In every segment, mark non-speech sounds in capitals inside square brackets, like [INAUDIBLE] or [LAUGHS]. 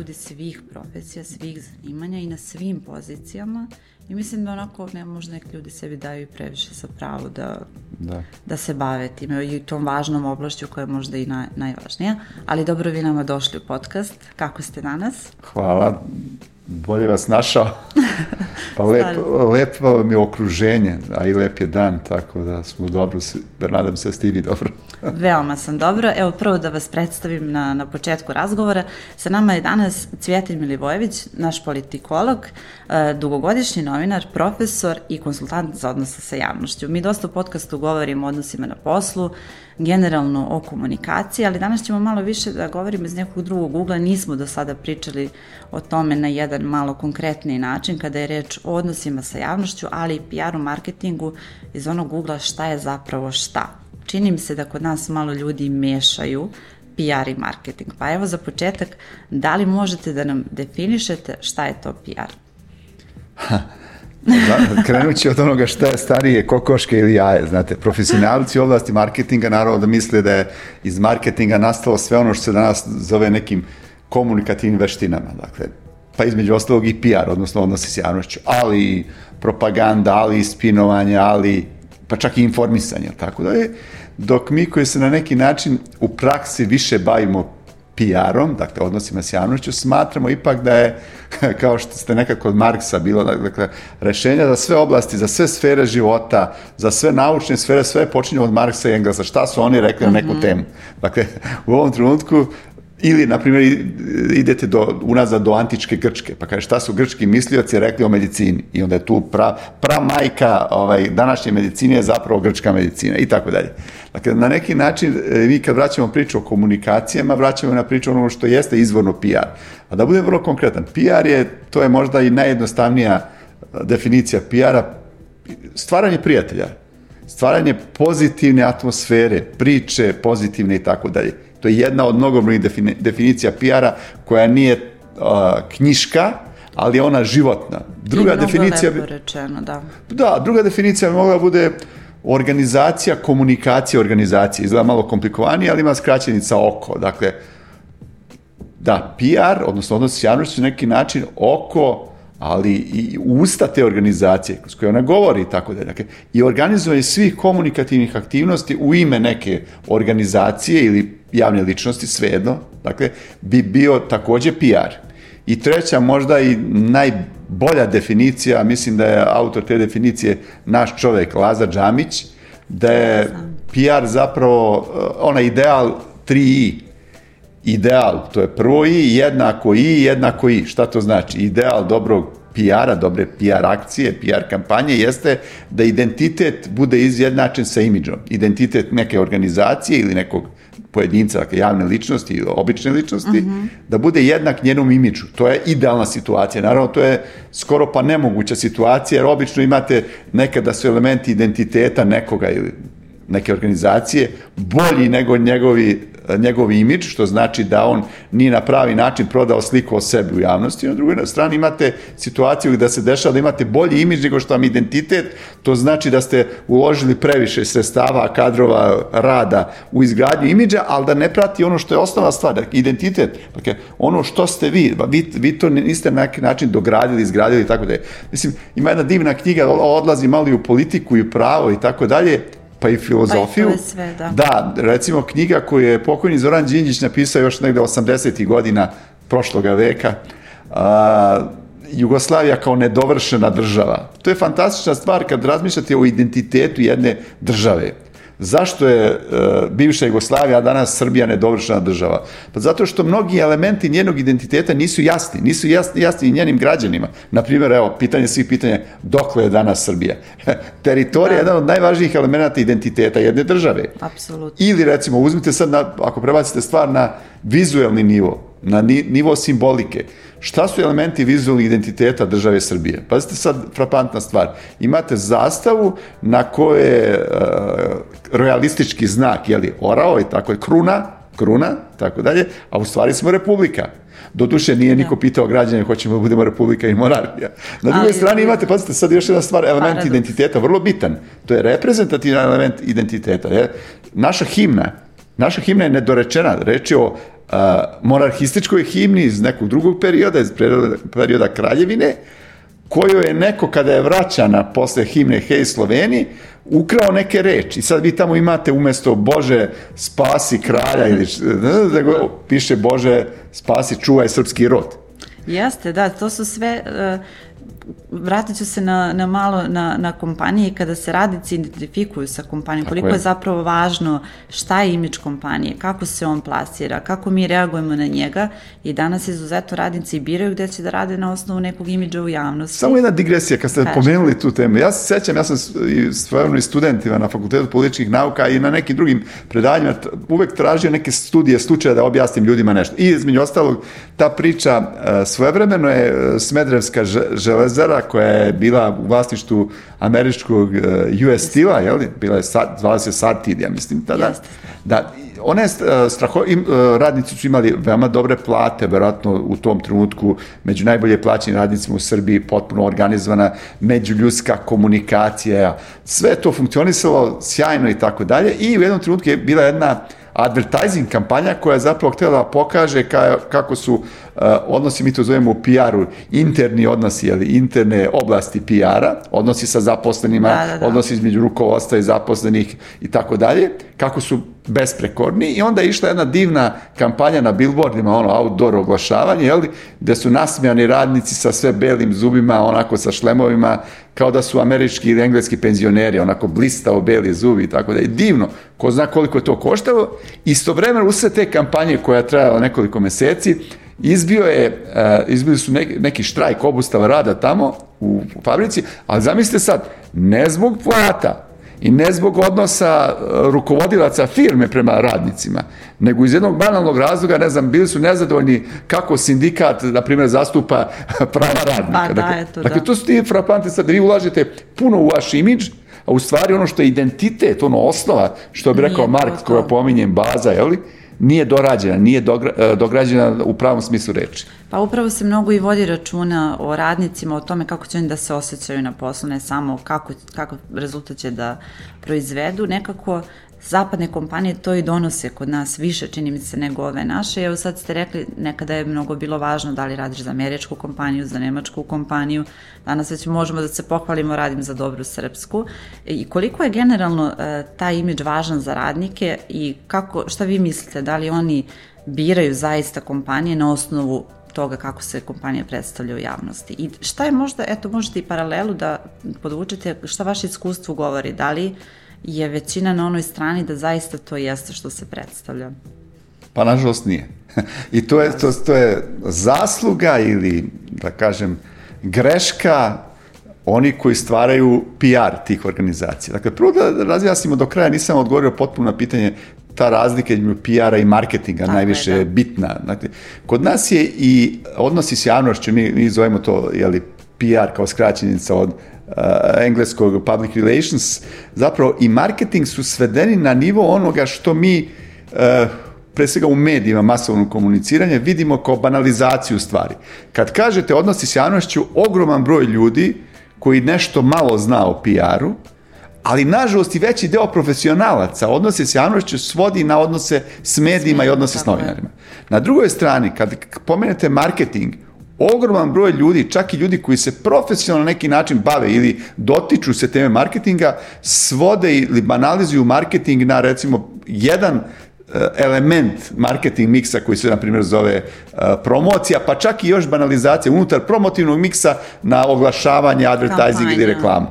ljudi svih profesija, svih zanimanja i na svim pozicijama i mislim da onako ne, možda neki ljudi sebi daju i previše sa pravo da, da. da se bave time i tom važnom oblašću koja je možda i na, najvažnija. Ali dobro vi nama došli u podcast. Kako ste danas? Hvala bolje vas našao. [LAUGHS] Pa lep, lepo mi je okruženje, a i lep je dan, tako da smo dobro, da nadam se da ste i vi dobro. [LAUGHS] Veoma sam dobro. Evo prvo da vas predstavim na, na početku razgovora. Sa nama je danas Cvjetelj Milivojević, naš politikolog, e, dugogodišnji novinar, profesor i konsultant za odnose sa javnošću. Mi dosta u podcastu govorimo o odnosima na poslu, generalno o komunikaciji, ali danas ćemo malo više da govorimo iz nekog drugog ugla. Nismo do sada pričali o tome na jedan malo konkretniji način kada je reč o odnosima sa javnošću, ali i PR-u, marketingu iz onog ugla šta je zapravo šta. Čini mi se da kod nas malo ljudi mešaju PR i marketing. Pa evo za početak, da li možete da nam definišete šta je to PR? [LAUGHS] Da, krenući od onoga šta je starije kokoške ili jaje, znate, profesionalci u oblasti marketinga naravno da misle da je iz marketinga nastalo sve ono što se danas zove nekim komunikativnim veštinama, dakle, pa između ostalog i PR, odnosno odnosi s javnošću, ali propaganda, ali spinovanje, ali pa čak i informisanje, tako? Da je, dok mi koji se na neki način u praksi više bavimo PR-om, dakle odnosima s javnošću, smatramo ipak da je, [LAUGHS] kao što ste nekako od Marksa bilo, dakle, rešenja za sve oblasti, za sve sfere života, za sve naučne sfere, sve počinje od Marksa i Engelsa. Šta su oni rekli na neku mhm. temu? Dakle, u ovom trenutku Ili, na primjer, idete do, unazad do antičke Grčke, pa kaže šta su grčki mislioci rekli o medicini i onda je tu pra, pra majka ovaj, današnje medicine je zapravo grčka medicina i tako dalje. Dakle, na neki način, e, mi kad vraćamo priču o komunikacijama, vraćamo na priču ono što jeste izvorno PR. A da budem vrlo konkretan, PR je, to je možda i najjednostavnija e, definicija PR-a, stvaranje prijatelja, stvaranje pozitivne atmosfere, priče pozitivne i tako dalje To je jedna od mnogobrojnih definicija PR-a koja nije uh, knjiška, ali je ona životna. Druga I definicija lepo rečeno, da. Da, druga definicija bi mogla bude organizacija, komunikacija organizacije. Izgleda malo komplikovanije, ali ima skraćenica oko. Dakle, da, PR, odnosno odnos s javnošću, neki način oko ali i usta te organizacije s koje ona govori i tako da dakle, i organizovanje svih komunikativnih aktivnosti u ime neke organizacije ili javne ličnosti, svejedno, dakle, bi bio takođe PR. I treća, možda i najbolja definicija, mislim da je autor te definicije naš čovek, Laza Džamić, da je PR zapravo uh, onaj ideal 3i, ideal, to je prvo i, jednako i, jednako i. Šta to znači? Ideal dobrog PR-a, dobre PR akcije, PR kampanje, jeste da identitet bude izjednačen sa imidžom. Identitet neke organizacije ili nekog pojedinca, dakle javne ličnosti obične ličnosti, mhm. -huh. da bude jednak njenom imidžu. To je idealna situacija. Naravno, to je skoro pa nemoguća situacija, jer obično imate nekada su elementi identiteta nekoga ili neke organizacije bolji nego njegovi njegov imidž, što znači da on nije na pravi način prodao sliku o sebi u javnosti. Na drugoj strani imate situaciju da se dešava da imate bolji imidž nego što vam identitet, to znači da ste uložili previše sredstava, kadrova, rada u izgradnju imidža, ali da ne prati ono što je osnovna stvar, dakle, identitet, dakle, ono što ste vi, vi, vi to niste na neki način dogradili, izgradili i tako da je. Mislim, ima jedna divna knjiga, odlazi malo i u politiku i u pravo i tako dalje, pa i filozofiju. Pa i sve, da. da, recimo knjiga koju je pokojni Zoran Đinđić napisao još negde 80. godina prošloga veka, a, Jugoslavija kao nedovršena država. To je fantastična stvar kad razmišljate o identitetu jedne države. Zašto je uh, bivša Jugoslavija, a danas Srbija nedovršena država? Pa zato što mnogi elementi njenog identiteta nisu jasni, nisu jasni, jasni i njenim građanima. Naprimjer, evo, pitanje svih pitanja, dokle je danas Srbija? [LAUGHS] Teritorija je da. jedan od najvažnijih elemenata identiteta jedne države. Apsolutno. Ili recimo, uzmite sad, na, ako prebacite stvar na vizuelni nivo, na nivo simbolike, Šta su elementi vizualnih identiteta države Srbije? Pazite sad, frapantna stvar. Imate zastavu na koje je uh, realistički znak, jeli, orao i tako je, kruna, kruna, tako dalje, a u stvari smo republika. Doduše nije niko da. pitao građane hoćemo da budemo republika i monarhija. Na drugoj strani imate, pazite, sad još jedna stvar, element Paradox. identiteta, vrlo bitan. To je reprezentativan element identiteta. Je. Naša himna, naša himna je nedorečena, reč je o monarhističkoj himni iz nekog drugog perioda, iz perioda, kraljevine, koju je neko kada je vraćana posle himne Hej Sloveni, ukrao neke reči. I sad vi tamo imate umesto Bože spasi kralja ili nego piše Bože spasi čuvaj srpski rod. Jeste, da, to su sve uh, vratit ću se na, na malo na, na kompanije kada se radnici identifikuju sa kompanijom, koliko je. je zapravo važno šta je imidž kompanije, kako se on plasira, kako mi reagujemo na njega i danas izuzetno radnici biraju gde će da rade na osnovu nekog imidža u javnosti. Samo jedna digresija, kad ste Kaži. pomenuli tu temu, ja se sećam, ja sam svojevno i studentima na Fakultetu političkih nauka i na nekim drugim predanjima uvek tražio neke studije, slučaje da objasnim ljudima nešto. I između ostalog, ta priča e, svojevremeno je e, Smedrevska železara koja je bila u vlasništvu američkog uh, US Stila, je li? Bila je sad, zvala se Satid, ja mislim, tada. Jeste. Da, one uh, straho, im, uh, radnici su imali veoma dobre plate, verovatno u tom trenutku među najbolje plaćenim radnicima u Srbiji, potpuno organizovana međuljudska komunikacija, sve to funkcionisalo sjajno i tako dalje i u jednom trenutku je bila jedna uh, advertising kampanja koja je zapravo htjela da pokaže ka, kako su uh, odnosi, mi to zovemo u PR-u, interni odnosi, ali interne oblasti PR-a, odnosi sa zaposlenima, da, da, da. odnosi između rukovodstva i zaposlenih i tako dalje, kako su besprekorni i onda je išla jedna divna kampanja na billboardima, ono outdoor oglašavanje, jel, gde su nasmijani radnici sa sve belim zubima, onako sa šlemovima, kao da su američki ili engleski penzioneri, onako blistao beli zubi i tako da je divno, ko zna koliko je to koštalo. Istovremeno usred te kampanje koja je trajala nekoliko meseci, izbio je, uh, izbili su neki, neki štrajk obustava rada tamo u fabrici, ali zamislite sad, ne zbog plata, i ne zbog odnosa e, rukovodilaca firme prema radnicima, nego iz jednog banalnog razloga, ne znam, bili su nezadovoljni kako sindikat, na primjer, zastupa [LAUGHS] prava radnika. Pa, da, dakle, eto, dakle, da. to su ti frapante sad, da vi ulažete puno u vaš imidž, a u stvari ono što je identitet, ono osnova, što bi rekao Mark, koja pominjem, baza, je li, nije dorađena, nije e, dograđena u pravom smislu reči. Pa upravo se mnogo i vodi računa o radnicima, o tome kako će oni da se osjećaju na poslu, ne samo kako, kako rezultat će da proizvedu, nekako zapadne kompanije to i donose kod nas više, čini mi se, nego ove naše. Evo sad ste rekli, nekada je mnogo bilo važno da li radiš za američku kompaniju, za nemačku kompaniju. Danas već možemo da se pohvalimo, radim za dobru srpsku. I koliko je generalno e, taj imidž važan za radnike i kako, šta vi mislite, da li oni biraju zaista kompanije na osnovu toga kako se kompanija predstavlja u javnosti. I šta je možda, eto, možete i paralelu da podvučete šta vaše iskustvo govori, da li je većina na onoj strani da zaista to jeste što se predstavlja? Pa nažalost nije. [LAUGHS] I to je, to, to je zasluga ili, da kažem, greška oni koji stvaraju PR tih organizacija. Dakle, prvo da razjasnimo do kraja, nisam odgovorio potpuno na pitanje ta razlika između PR-a i marketinga Tako najviše je, da. bitna. Dakle, kod nas je i odnosi s javnošću, mi, mi zovemo to jeli, PR kao skraćenica od uh, engleskog public relations, zapravo i marketing su svedeni na nivo onoga što mi uh, pre svega u medijima masovno komuniciranje vidimo kao banalizaciju stvari. Kad kažete odnosi s javnošću, ogroman broj ljudi koji nešto malo zna o PR-u, ali nažalost i veći deo profesionalaca odnose s javnošću svodi na odnose s medijima i odnose s novinarima. Na drugoj strani, kad pomenete marketing, ogroman broj ljudi, čak i ljudi koji se profesionalno na neki način bave ili dotiču se teme marketinga, svode ili banalizuju marketing na recimo jedan eh, element marketing miksa koji se na primjer zove uh, promocija, pa čak i još banalizacija unutar promotivnog miksa na oglašavanje, advertising ili reklamu.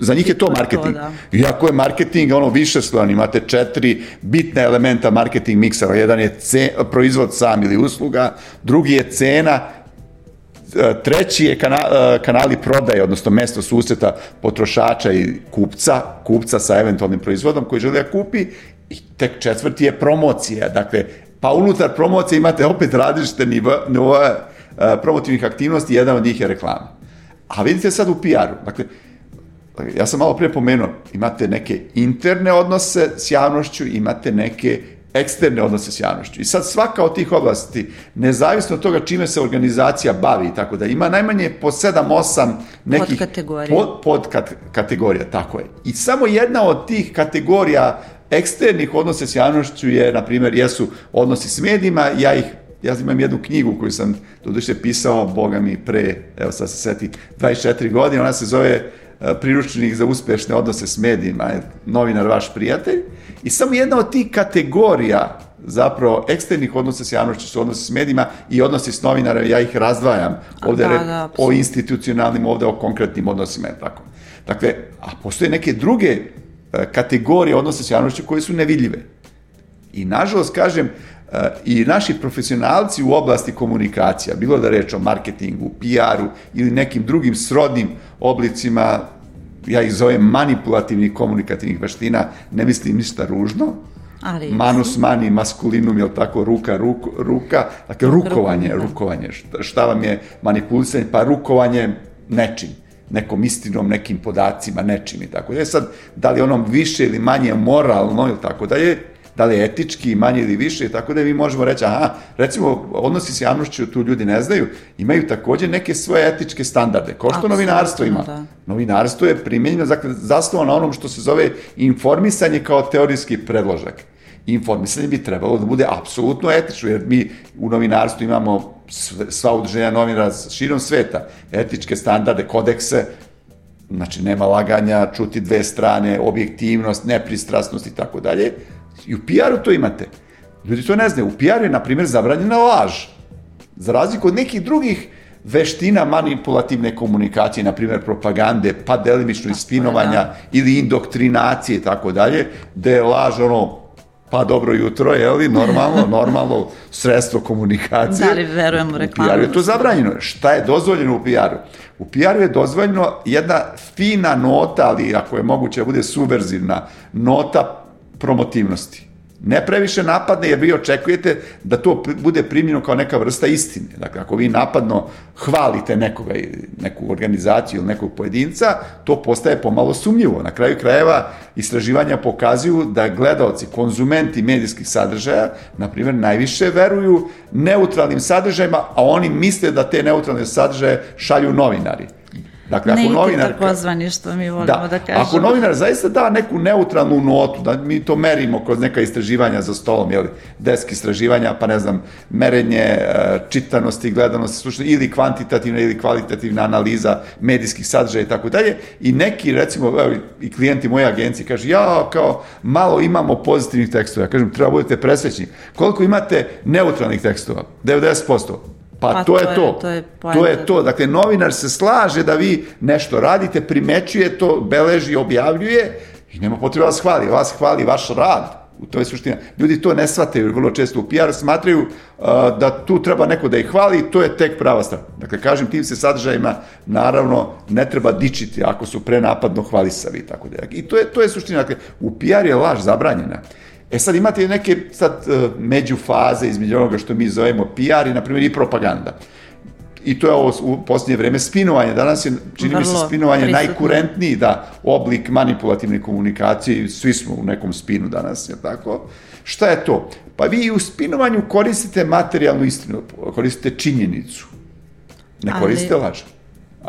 Za njih je to marketing. Da. Iako je marketing ono više slojan, imate četiri bitne elementa marketing miksa. Jedan je ce, proizvod sam ili usluga, drugi je cena, treći je kana, e, kanali prodaje, odnosno mesto susreta potrošača i kupca, kupca sa eventualnim proizvodom koji želi da kupi i tek četvrti je promocija. Dakle, pa unutar promocije imate opet različite nivoe promotivnih aktivnosti, jedan od njih je reklama. A vidite sad u PR-u, dakle, ja sam malo pre pomenuo, imate neke interne odnose s javnošću, imate neke eksterne odnose s javnošću. I sad svaka od tih oblasti, nezavisno od toga čime se organizacija bavi i tako da, ima najmanje po 7-8 nekih podkategorija. Pod, pod kat, kategorija, tako je. I samo jedna od tih kategorija eksternih odnosa s javnošću je, na primjer, jesu odnosi s medijima, ja ih ja imam jednu knjigu koju sam doduše pisao, boga mi, pre, evo sad se seti, 24 godine, ona se zove priručnik za uspešne odnose s medijima, novinar vaš prijatelj, i samo jedna od tih kategorija zapravo eksternih odnosa s javnošću su odnosi s medijima i odnosi s novinara, ja ih razdvajam. Ovde da, da, o institucionalnim, ovde o konkretnim odnosima, tako. Dakle, a postoje neke druge e, kategorije odnosa s javnošću koje su nevidljive. I nažalost, kažem, e, i naši profesionalci u oblasti komunikacija, bilo da reč o marketingu, PR-u ili nekim drugim srodnim oblicima, ja ih zovem manipulativnih komunikativnih veština, ne mislim ništa ružno, Ali, Manus mani maskulinum, je tako, ruka, ruk, ruka, dakle, rukovanje, rukovanje, rukovanje. Šta, šta vam je manipulisanje? Pa rukovanje nečim nekom istinom, nekim podacima, nečim i tako dalje. Sad, da li onom više ili manje moralno ili tako dalje, da li je etički, manje ili više tako da mi možemo reći, aha, recimo, odnosi s javnošću, tu ljudi ne znaju, imaju takođe neke svoje etičke standarde, kao što Absolutno, novinarstvo ima. Da. Novinarstvo je primjenjeno, dakle, zasnovano na onom što se zove informisanje kao teorijski predložak informisanje bi trebalo da bude apsolutno etično, jer mi u novinarstvu imamo sva udruženja novinara širom sveta, etičke standarde, kodekse, znači nema laganja, čuti dve strane, objektivnost, nepristrasnost i tako dalje. I u PR-u to imate. Ljudi to ne znaju. U PR-u je, na primjer, zabranjena laž. Za razliku od nekih drugih veština manipulativne komunikacije, na primjer propagande, pa delimično ispinovanja da. ili indoktrinacije i tako dalje, da je laž ono pa dobro jutro, je li, normalno, [LAUGHS] normalno sredstvo komunikacije. Da li verujemo u reklamu? U PR-u je to zabranjeno. Šta je dozvoljeno u PR-u? U PR-u je dozvoljeno jedna fina nota, ali ako je moguće da bude subverzivna, nota promotivnosti ne previše napadne, jer vi očekujete da to bude primljeno kao neka vrsta istine. Dakle, ako vi napadno hvalite nekoga, neku organizaciju ili nekog pojedinca, to postaje pomalo sumnjivo. Na kraju krajeva istraživanja pokazuju da gledalci, konzumenti medijskih sadržaja, na primjer, najviše veruju neutralnim sadržajima, a oni misle da te neutralne sadržaje šalju novinari. Dakle, ako novinar... takozvani što mi volimo da, da kažemo. Ako novinar zaista da neku neutralnu notu, da mi to merimo kroz neka istraživanja za stolom, jel, desk istraživanja, pa ne znam, merenje e, čitanosti, gledanosti, slušanje, ili kvantitativna ili kvalitativna analiza medijskih sadržaja i tako dalje, i neki, recimo, evo, i klijenti moje agencije kaže, ja, kao, malo imamo pozitivnih tekstova, ja kažem, treba budete presvećni. Koliko imate neutralnih tekstova? 90%. Pa, pa to, to je to. To je, to je to. Dakle, novinar se slaže da vi nešto radite, primećuje to, beleži, objavljuje i nema potreba da vas hvali. Vas hvali vaš rad. U to je suština. Ljudi to ne shvataju vrlo često u PR, smatraju uh, da tu treba neko da ih hvali i to je tek prava strana. Dakle, kažem, tim se sadržajima naravno ne treba dičiti ako su prenapadno hvalisavi i tako da. I to je, to je suština. Dakle, u PR je laž zabranjena. E sad imate neke sad uh, međufaze između onoga što mi zovemo PR i, na primjer, i propaganda. I to je ovo u posljednje vreme spinovanje. Danas je, čini Vrlo mi se, spinovanje prisutno. najkurentniji da, oblik manipulativne komunikacije i svi smo u nekom spinu danas, je tako? Šta je to? Pa vi u spinovanju koristite materijalnu istinu, koristite činjenicu. Ne koristite Ali... laž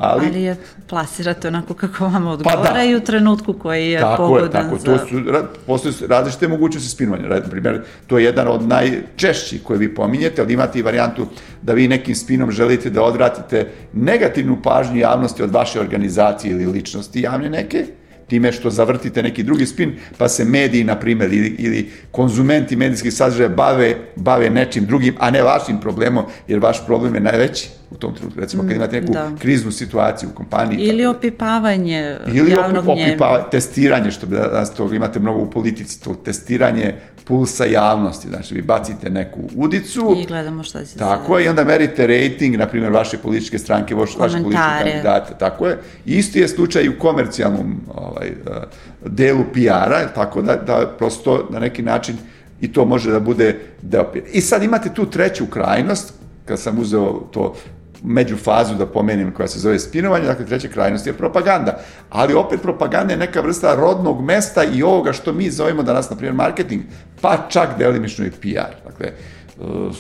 ali... Ali je plasirate onako kako vam odgovara pa da. i u trenutku koji je tako pogodan je, tako. za... To su, postoje različite mogućnosti spinovanja. Na primjer, to je jedan od najčešćih koje vi pominjete, ali imate i varijantu da vi nekim spinom želite da odvratite negativnu pažnju javnosti od vaše organizacije ili ličnosti javne neke, time što zavrtite neki drugi spin, pa se mediji, na primjer, ili, ili konzumenti medijskih sadržaja bave, bave nečim drugim, a ne vašim problemom, jer vaš problem je najveći u tom trenutku. Recimo, kad imate neku da. kriznu situaciju u kompaniji. Ili tako, opipavanje ili javnog Ili opipavanje, testiranje, što danas toga imate mnogo u politici, to testiranje pulsa javnosti. Znači, vi bacite neku udicu. I gledamo šta se Tako je, i onda merite rating, na primjer, vaše političke stranke, vaše, vaše političke kandidate. Tako je. Isti je slučaj i u komercijalnom ovaj, eh, delu PR-a, tako da, da prosto na neki način i to može da bude deo PR. I sad imate tu treću krajnost, kad sam uzeo to međufazu da pomenem koja se zove spinovanje, dakle treća krajnost je propaganda. Ali opet propaganda je neka vrsta rodnog mesta i ovoga što mi zovemo danas, na primjer, marketing, pa čak delimično i PR. Dakle, uh,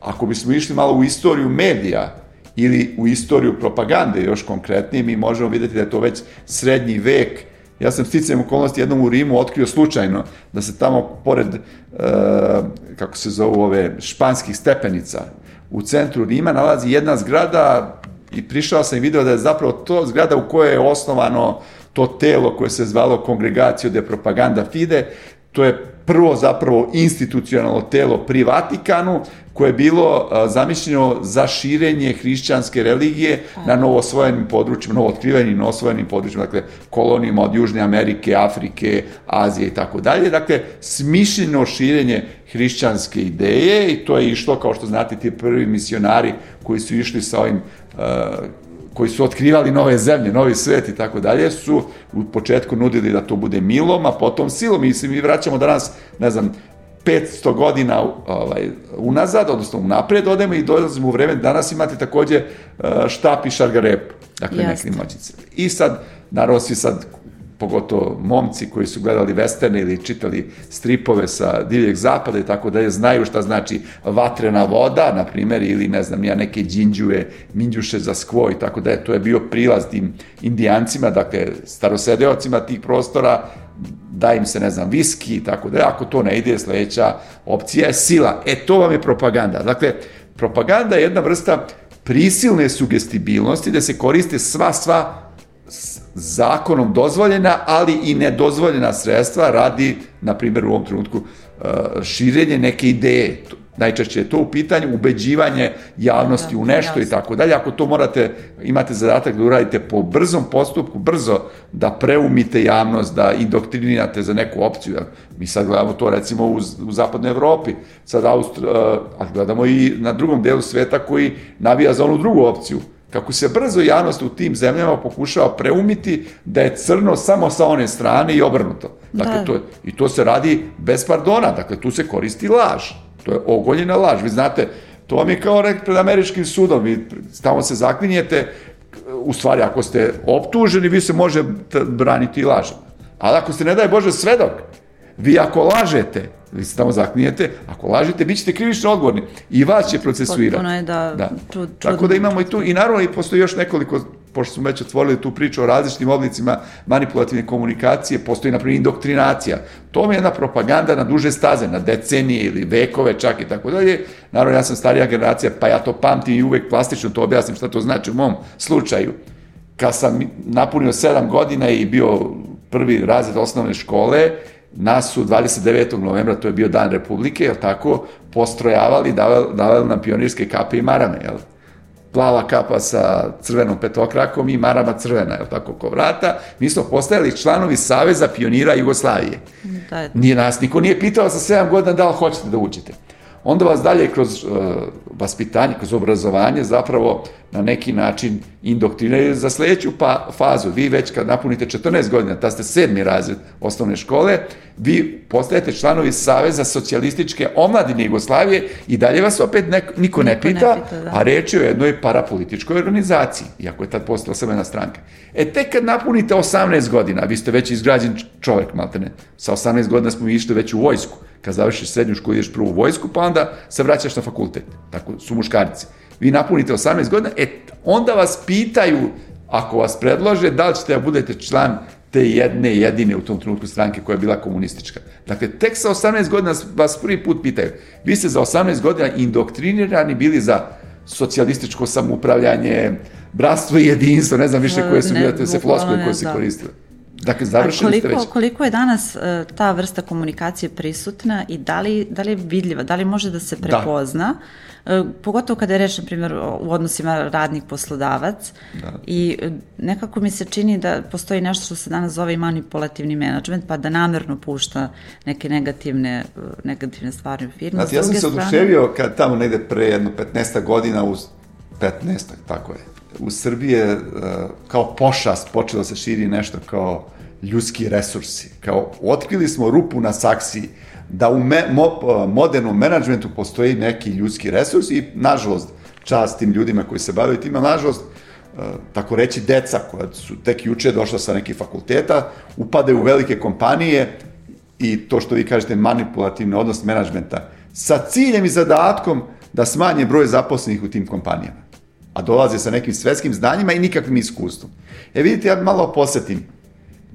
ako bismo išli malo u istoriju medija ili u istoriju propagande još konkretnije, mi možemo videti da je to već srednji vek Ja sam sticajem okolnosti jednom u Rimu otkrio slučajno da se tamo pored, e, kako se zovu ove, španskih stepenica, u centru Rima nalazi jedna zgrada i prišao sam i video da je zapravo to zgrada u kojoj je osnovano to telo koje se zvalo Kongregacio de Propaganda Fide, to je prvo zapravo institucionalno telo pri Vatikanu koje je bilo zamišljeno za širenje hrišćanske religije na novosvojenim područjima, novootkrivenim novosvojenim područjima, dakle kolonijama od Južne Amerike, Afrike, Azije i tako dalje. Dakle, smišljeno širenje hrišćanske ideje i to je išlo, kao što znate, ti prvi misionari koji su išli sa ovim koji su otkrivali nove zemlje, novi svet i tako dalje, su u početku nudili da to bude milom, a potom silom. I se mi vraćamo danas, ne znam, 500 godina ovaj, unazad, odnosno unapred odemo i dolazimo u vreme, danas imate takođe eh, štap i šargarepu, dakle neke moćnice. I sad, naravno svi sad pogotovo momci koji su gledali westerne ili čitali stripove sa divljeg zapada i tako dalje, znaju šta znači vatrena voda, na primjer, ili ne znam, ja neke džinđue, minđuše za skvo i tako dalje, to je bio prilaz tim indijancima, dakle, starosedeocima tih prostora, da im se, ne znam, viski i tako dalje, ako to ne ide, sledeća opcija je sila. E, to vam je propaganda. Dakle, propaganda je jedna vrsta prisilne sugestibilnosti, da se koriste sva, sva zakonom dozvoljena, ali i nedozvoljena sredstva radi, na primjer u ovom trenutku, uh, širenje neke ideje. Najčešće je to u pitanju ubeđivanje javnosti da, u nešto i tako dalje. Ako to morate, imate zadatak da uradite po brzom postupku, brzo da preumite javnost, da indoktrinirate za neku opciju. Mi sad gledamo to recimo u, u zapadnoj Evropi, sad Austr, uh, a gledamo i na drugom delu sveta koji navija za onu drugu opciju kako se brzo javnost u tim zemljama pokušava preumiti da je crno samo sa one strane i obrnuto. Dakle, da. to, I to se radi bez pardona, dakle, tu se koristi laž. To je ogoljena laž. Vi znate, to vam je kao pred američkim sudom, vi tamo se zaklinjete, u stvari, ako ste optuženi, vi se može braniti lažom. Ali ako ste, ne daj Bože, svedok, vi ako lažete, vi se tamo zaklinjete, ako lažete, bit ćete krivično odgovorni i vas će procesuirati. Potpuno je da, da. Čud, Tako da imamo i tu, i naravno i postoji još nekoliko, pošto smo već otvorili tu priču o različitim oblicima manipulativne komunikacije, postoji, na primjer, indoktrinacija. To je jedna propaganda na duže staze, na decenije ili vekove čak i tako dalje. Naravno, ja sam starija generacija, pa ja to pamtim i uvek plastično to objasnim šta to znači u mom slučaju. Kad sam napunio sedam godina i bio prvi razred osnovne škole, nas su 29. novembra, to je bio dan Republike, jel tako, postrojavali, davali, davali nam pionirske kape i marame, jel? Plava kapa sa crvenom petokrakom i marama crvena, jel tako, ko vrata. Mi smo postajali članovi Saveza pionira Jugoslavije. Da. Nije nas, niko nije pitao za 7 godina da li hoćete da učite onda vas dalje kroz uh, vaspitanje, kroz obrazovanje zapravo na neki način indoktrinaju za sledeću pa, fazu. Vi već kad napunite 14 godina, ta ste sedmi razred osnovne škole, vi postajete članovi Saveza socijalističke omladine Jugoslavije i dalje vas opet nek, niko, ne pita, ne pita da. a reč je o jednoj parapolitičkoj organizaciji, iako je tad postala samena stranka. E, tek kad napunite 18 godina, vi ste već izgrađen čovek, maltene, sa 18 godina smo išli već u vojsku, kad završiš srednju školu ideš prvo u vojsku, pa onda se vraćaš na fakultet. Tako su muškarci. Vi napunite 18 godina, e, onda vas pitaju, ako vas predlože, da li ćete da budete član te jedne jedine u tom trenutku stranke koja je bila komunistička. Dakle, tek sa 18 godina vas prvi put pitaju. Vi ste za 18 godina indoktrinirani bili za socijalističko samoupravljanje, bratstvo i jedinstvo, ne znam više koje su bile te se floskove koje se koristile. Dakle, završili koliko, ste već. Koliko je danas uh, ta vrsta komunikacije prisutna i da li, da li je vidljiva, da li može da se da. prepozna, da. uh, pogotovo kada je reč, na primjer, u odnosima radnik-poslodavac da. i uh, nekako mi se čini da postoji nešto što se danas zove i manipulativni menadžment, pa da namerno pušta neke negativne, negativne stvari u firmi. Znate, ja sam se oduševio kad tamo negde pre jedno 15 godina, uz 15 tako je, u Srbiji je kao pošast počelo da se širi nešto kao ljudski resursi. Kao otkrili smo rupu na saksiji da u me, mo, modernom menadžmentu postoji neki ljudski resurs i nažalost čast tim ljudima koji se bavaju tima, nažalost tako reći deca koja su tek juče došla sa nekih fakulteta, upadaju u velike kompanije i to što vi kažete manipulativni odnos menadžmenta sa ciljem i zadatkom da smanje broj zaposlenih u tim kompanijama a dolaze sa nekim svetskim znanjima i nikakvim iskustvom. E vidite, ja malo posetim.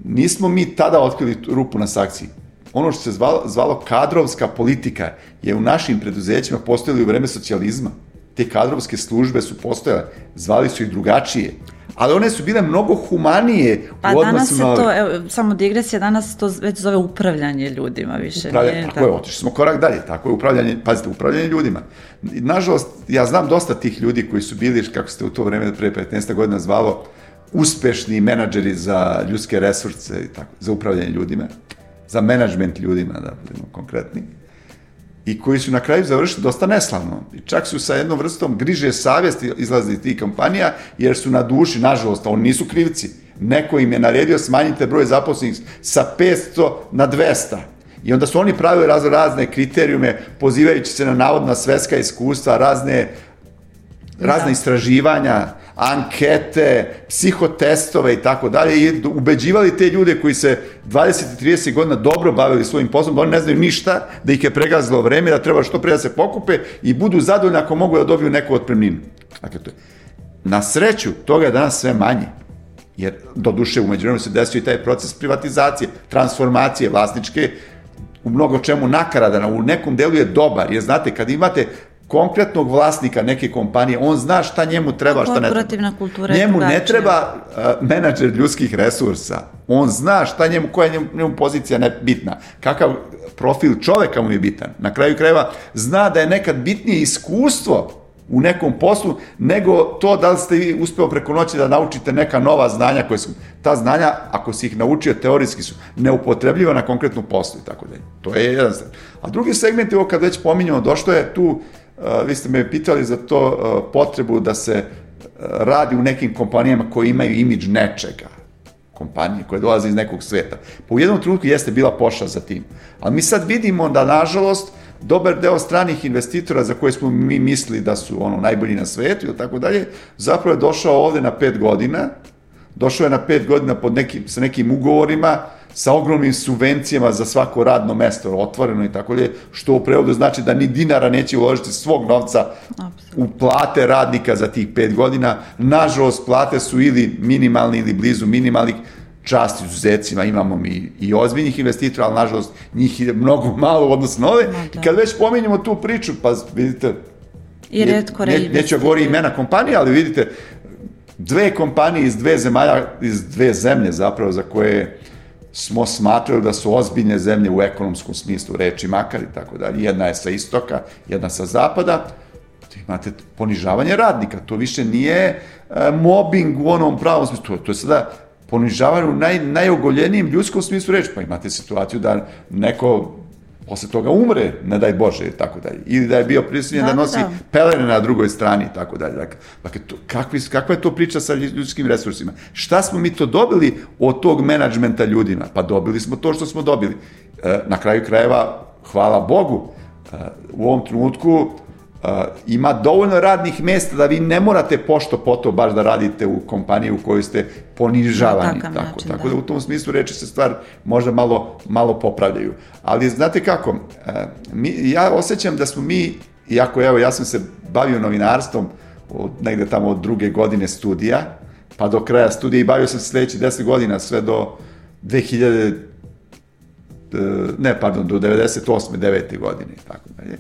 nismo mi tada otkrili rupu na sakciji. Ono što se zvalo, zvalo kadrovska politika je u našim preduzećima postojali u vreme socijalizma. Te kadrovske službe su postojale, zvali su ih drugačije ali one su bile mnogo humanije pa u odnosu na... Pa danas se to, evo, samo digresija, danas to već zove upravljanje ljudima više. Upravljanje, nije, tako, tako je, otišli smo korak dalje, tako je upravljanje, pazite, upravljanje ljudima. Nažalost, ja znam dosta tih ljudi koji su bili, kako ste u to vreme pre 15 godina zvalo, uspešni menadžeri za ljudske resurse i tako, za upravljanje ljudima, za menadžment ljudima, da budemo konkretni i koji su na kraju završili dosta neslavno. I čak su sa jednom vrstom griže savjesti izlazili tih kompanija, jer su na duši, nažalost, oni nisu krivci. Neko im je naredio smanjite broj zaposlenih sa 500 na 200. I onda su oni pravili razne, kriterijume, pozivajući se na navodna svetska iskustva, razne, razne da. istraživanja, ankete, psihotestove i tako dalje i ubeđivali te ljude koji se 20 i 30 godina dobro bavili svojim poslom, da oni ne znaju ništa, da ih je pregazilo vreme, da treba što pre da se pokupe i budu zadovoljni ako mogu da dobiju neku otpremninu. Dakle, to je. Na sreću, toga je danas sve manje. Jer, do duše, umeđu vremenu se desio i taj proces privatizacije, transformacije vlasničke, u mnogo čemu nakaradan, u nekom delu je dobar, jer znate, kad imate konkretnog vlasnika neke kompanije, on zna šta njemu treba, šta ne treba. Kultura Njemu ne treba uh, menadžer ljudskih resursa. On zna šta njemu, koja je njemu, pozicija ne, bitna. Kakav profil čoveka mu je bitan. Na kraju krajeva zna da je nekad bitnije iskustvo u nekom poslu, nego to da li ste vi uspeo preko noći da naučite neka nova znanja koje su, ta znanja, ako si ih naučio teorijski su neupotrebljiva na konkretnu poslu i tako dalje. To je jedan segment. A drugi segment, evo kad već pominjamo, došlo je tu vi ste me pitali za to potrebu da se radi u nekim kompanijama koji imaju imidž nečega kompanije koje dolaze iz nekog sveta. Pa jednom trenutku jeste bila pošla za tim. Ali mi sad vidimo da, nažalost, dobar deo stranih investitora za koje smo mi mislili da su ono najbolji na svetu ili tako dalje, zapravo je došao ovde na pet godina, došao je na pet godina pod nekim, sa nekim ugovorima, sa ogromnim subvencijama za svako radno mesto, otvoreno i tako dalje, što u prevodu znači da ni dinara neće uložiti svog novca u plate radnika za tih pet godina. Nažalost, plate su ili minimalni ili blizu minimalnih, čast izuzecima, imamo mi i ozbiljnih investitora, ali nažalost njih je mnogo malo u odnosu na ove. Da. I kad već pominjemo tu priču, pa vidite, I redko ne, neću govori imena kompanije, ali vidite, dve kompanije iz dve zemalja, iz dve zemlje zapravo za koje smo smatrali da su ozbiljne zemlje u ekonomskom smislu reči makar i tako dalje. Jedna je sa istoka, jedna sa zapada. Imate ponižavanje radnika, to više nije e, mobbing u onom pravom smislu, to, je sada ponižavanje u naj, najogoljenijem ljudskom smislu reči. Pa imate situaciju da neko posle toga umre, ne daj Bože, tako dalje. Ili da je bio prisiljen da, da nosi da. pelene na drugoj strani, tako dalje. Dakle, dakle to, kakvi, kakva je to priča sa ljudskim resursima? Šta smo mi to dobili od tog menadžmenta ljudima? Pa dobili smo to što smo dobili. E, na kraju krajeva, hvala Bogu, e, u ovom trenutku ima dovoljno radnih mesta da vi ne morate pošto poto baš da radite u kompaniji u kojoj ste ponižavani. tako, način, tako da. da u tom smislu reči se stvar možda malo, malo popravljaju. Ali znate kako, mi, ja osjećam da smo mi, iako evo ja sam se bavio novinarstvom od, negde tamo od druge godine studija, pa do kraja studija i bavio sam se sledeći 10 godina sve do 2000 e, ne, pardon, do 98. 9. godine i tako dalje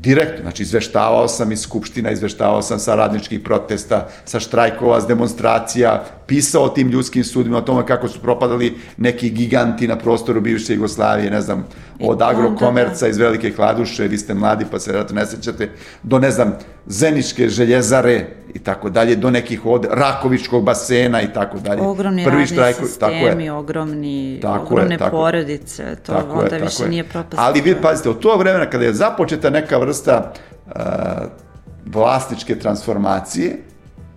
direktno, znači izveštavao sam iz Skupština, izveštavao sam sa radničkih protesta, sa štrajkova, s demonstracija, pisao o tim ljudskim sudima, o tome kako su propadali neki giganti na prostoru bivše Jugoslavije, ne znam, od agrokomerca iz Velike Hladuše, vi ste mladi pa se vjerojatno ne sećate, do ne znam, Zeničke željezare i tako dalje, do nekih od Rakovičkog basena i tako dalje. Ogromni Prvi radni štrajko, sistemi, tako je. ogromni, tako ogromne je, tako, porodice, to tako onda je, više je. nije propast. Ali vi pazite, od tog vremena kada je započeta neka vrsta uh, vlasničke transformacije,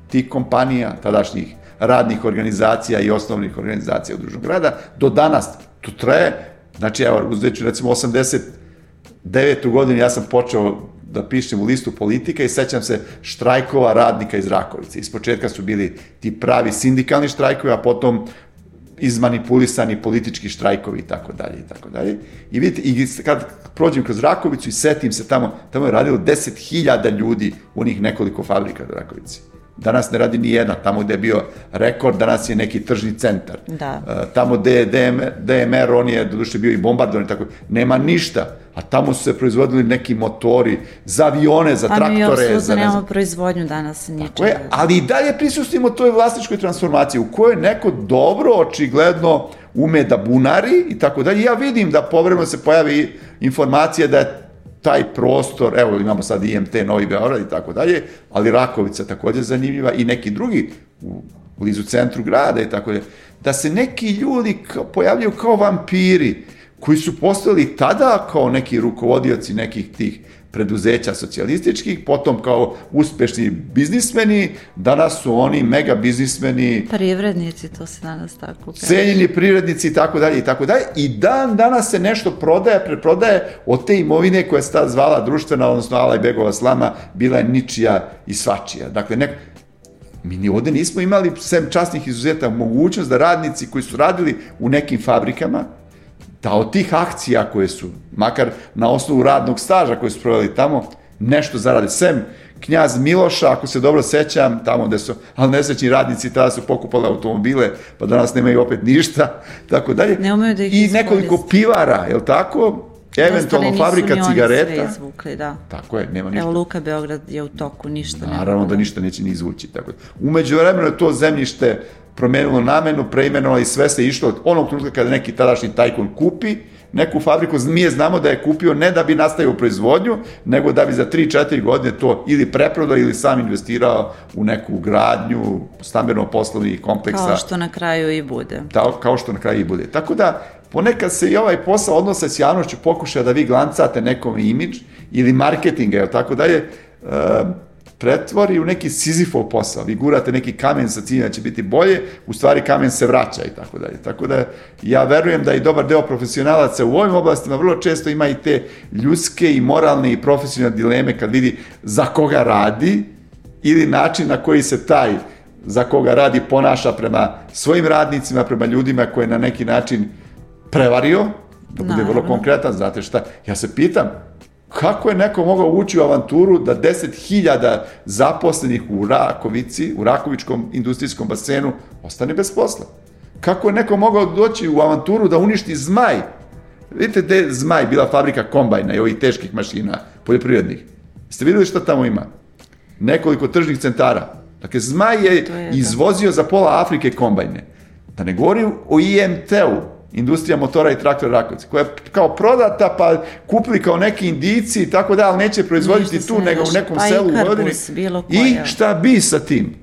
tih kompanija, tadašnjih radnih organizacija i osnovnih organizacija udružnog grada, do danas to traje, znači evo, uzet ću recimo 89. godinu ja sam počeo da pišem u listu politika i sećam se štrajkova radnika iz Rakovice. Iz početka su bili ti pravi sindikalni štrajkovi, a potom izmanipulisani politički štrajkovi i tako dalje i tako dalje. I vidite, i kad prođem kroz Rakovicu i setim se tamo, tamo je radilo 10.000 ljudi u onih nekoliko fabrika u Rakovici. Danas ne radi ni jedna. Tamo gde je bio rekord, danas je neki tržni centar. Da. E, tamo gde je DMR, DMR, on je doduše bio i bombardovan i tako. Nema ništa. A tamo su se proizvodili neki motori za avione, za mi traktore. apsolutno za ne nemamo proizvodnju danas ničega. Koje, ali i dalje prisustimo toj vlasničkoj transformaciji u kojoj neko dobro, očigledno ume da bunari i tako dalje. Ja vidim da povremeno se pojavi informacija da je taj prostor, evo imamo sad IMT Novi Beograd i tako dalje, ali Rakovica takođe zanimljiva i neki drugi u blizu centru grada i tako dalje, da se neki ljudi kao, pojavljaju kao vampiri koji su postali tada kao neki rukovodioci nekih tih preduzeća socijalističkih, potom kao uspešni biznismeni, danas su oni mega biznismeni, Privrednici, to se danas tako kaže. cenjeni privrednici i tako dalje i tako dalje i dan danas se nešto prodaje, preprodaje od te imovine koja se tad zvala društvena, odnosno Alajbegova slama, bila je ničija i svačija. Dakle, nek, mi ni ovde nismo imali, sem časnih izuzeta, mogućnost da radnici koji su radili u nekim fabrikama, da od tih akcija koje su, makar na osnovu radnog staža koje su proveli tamo, nešto zarade. Sem knjaz Miloša, ako se dobro sećam, tamo gde su, ali nesrećni radnici tada su pokupali automobile, pa danas nemaju opet ništa, [LAUGHS] tako dalje. Ne umeju da ih I iskoriste. nekoliko pivara, je li tako? Eventualno fabrika ni cigareta. sve izvukli, da. Tako je, nema ništa. Evo Luka Beograd je u toku, ništa nema. Naravno da ništa neće ni izvući. Tako. Umeđu vremenu je to zemljište promenilo namenu, preimenovalo i sve se išlo od onog trenutka kada neki tadašnji tajkun kupi neku fabriku, mi je znamo da je kupio ne da bi nastavio proizvodnju, nego da bi za 3-4 godine to ili preprodao ili sam investirao u neku gradnju stambeno-poslovnih kompleksa Kao što na kraju i bude. ta, kao što na kraju i bude. Tako da, ponekad se i ovaj posao odnose s javnošću pokušaja da vi glancate nekom imidž ili marketinga, ili tako dalje, e, pretvori u neki Sizifov posao. Vi gurate neki kamen sa ciljem da će biti bolje, u stvari kamen se vraća i tako dalje. Tako da ja verujem da i dobar deo profesionalaca u ovim oblastima vrlo često ima i te ljudske i moralne i profesionalne dileme kad vidi za koga radi ili način na koji se taj za koga radi ponaša prema svojim radnicima, prema ljudima koje je na neki način prevario, da bude vrlo Naravno. konkretan, znate šta, ja se pitam, kako je neko mogao ući u avanturu da 10.000 zaposlenih u Rakovici, u Rakovičkom industrijskom basenu, ostane bez posla? Kako je neko mogao doći u avanturu da uništi zmaj? Vidite gde je zmaj bila fabrika kombajna i ovih teških mašina poljoprivrednih. Ste videli šta tamo ima? Nekoliko tržnih centara. Dakle, zmaj je, je, da. izvozio za pola Afrike kombajne. Da ne govorim o IMT-u, industrija motora i traktora Rakovice, koja je kao prodata, pa kupili kao neki indici i tako da, ali neće proizvoditi Ništa tu, se nego u ne nekom pa i selu u Vojvodini. bilo I šta bi sa tim?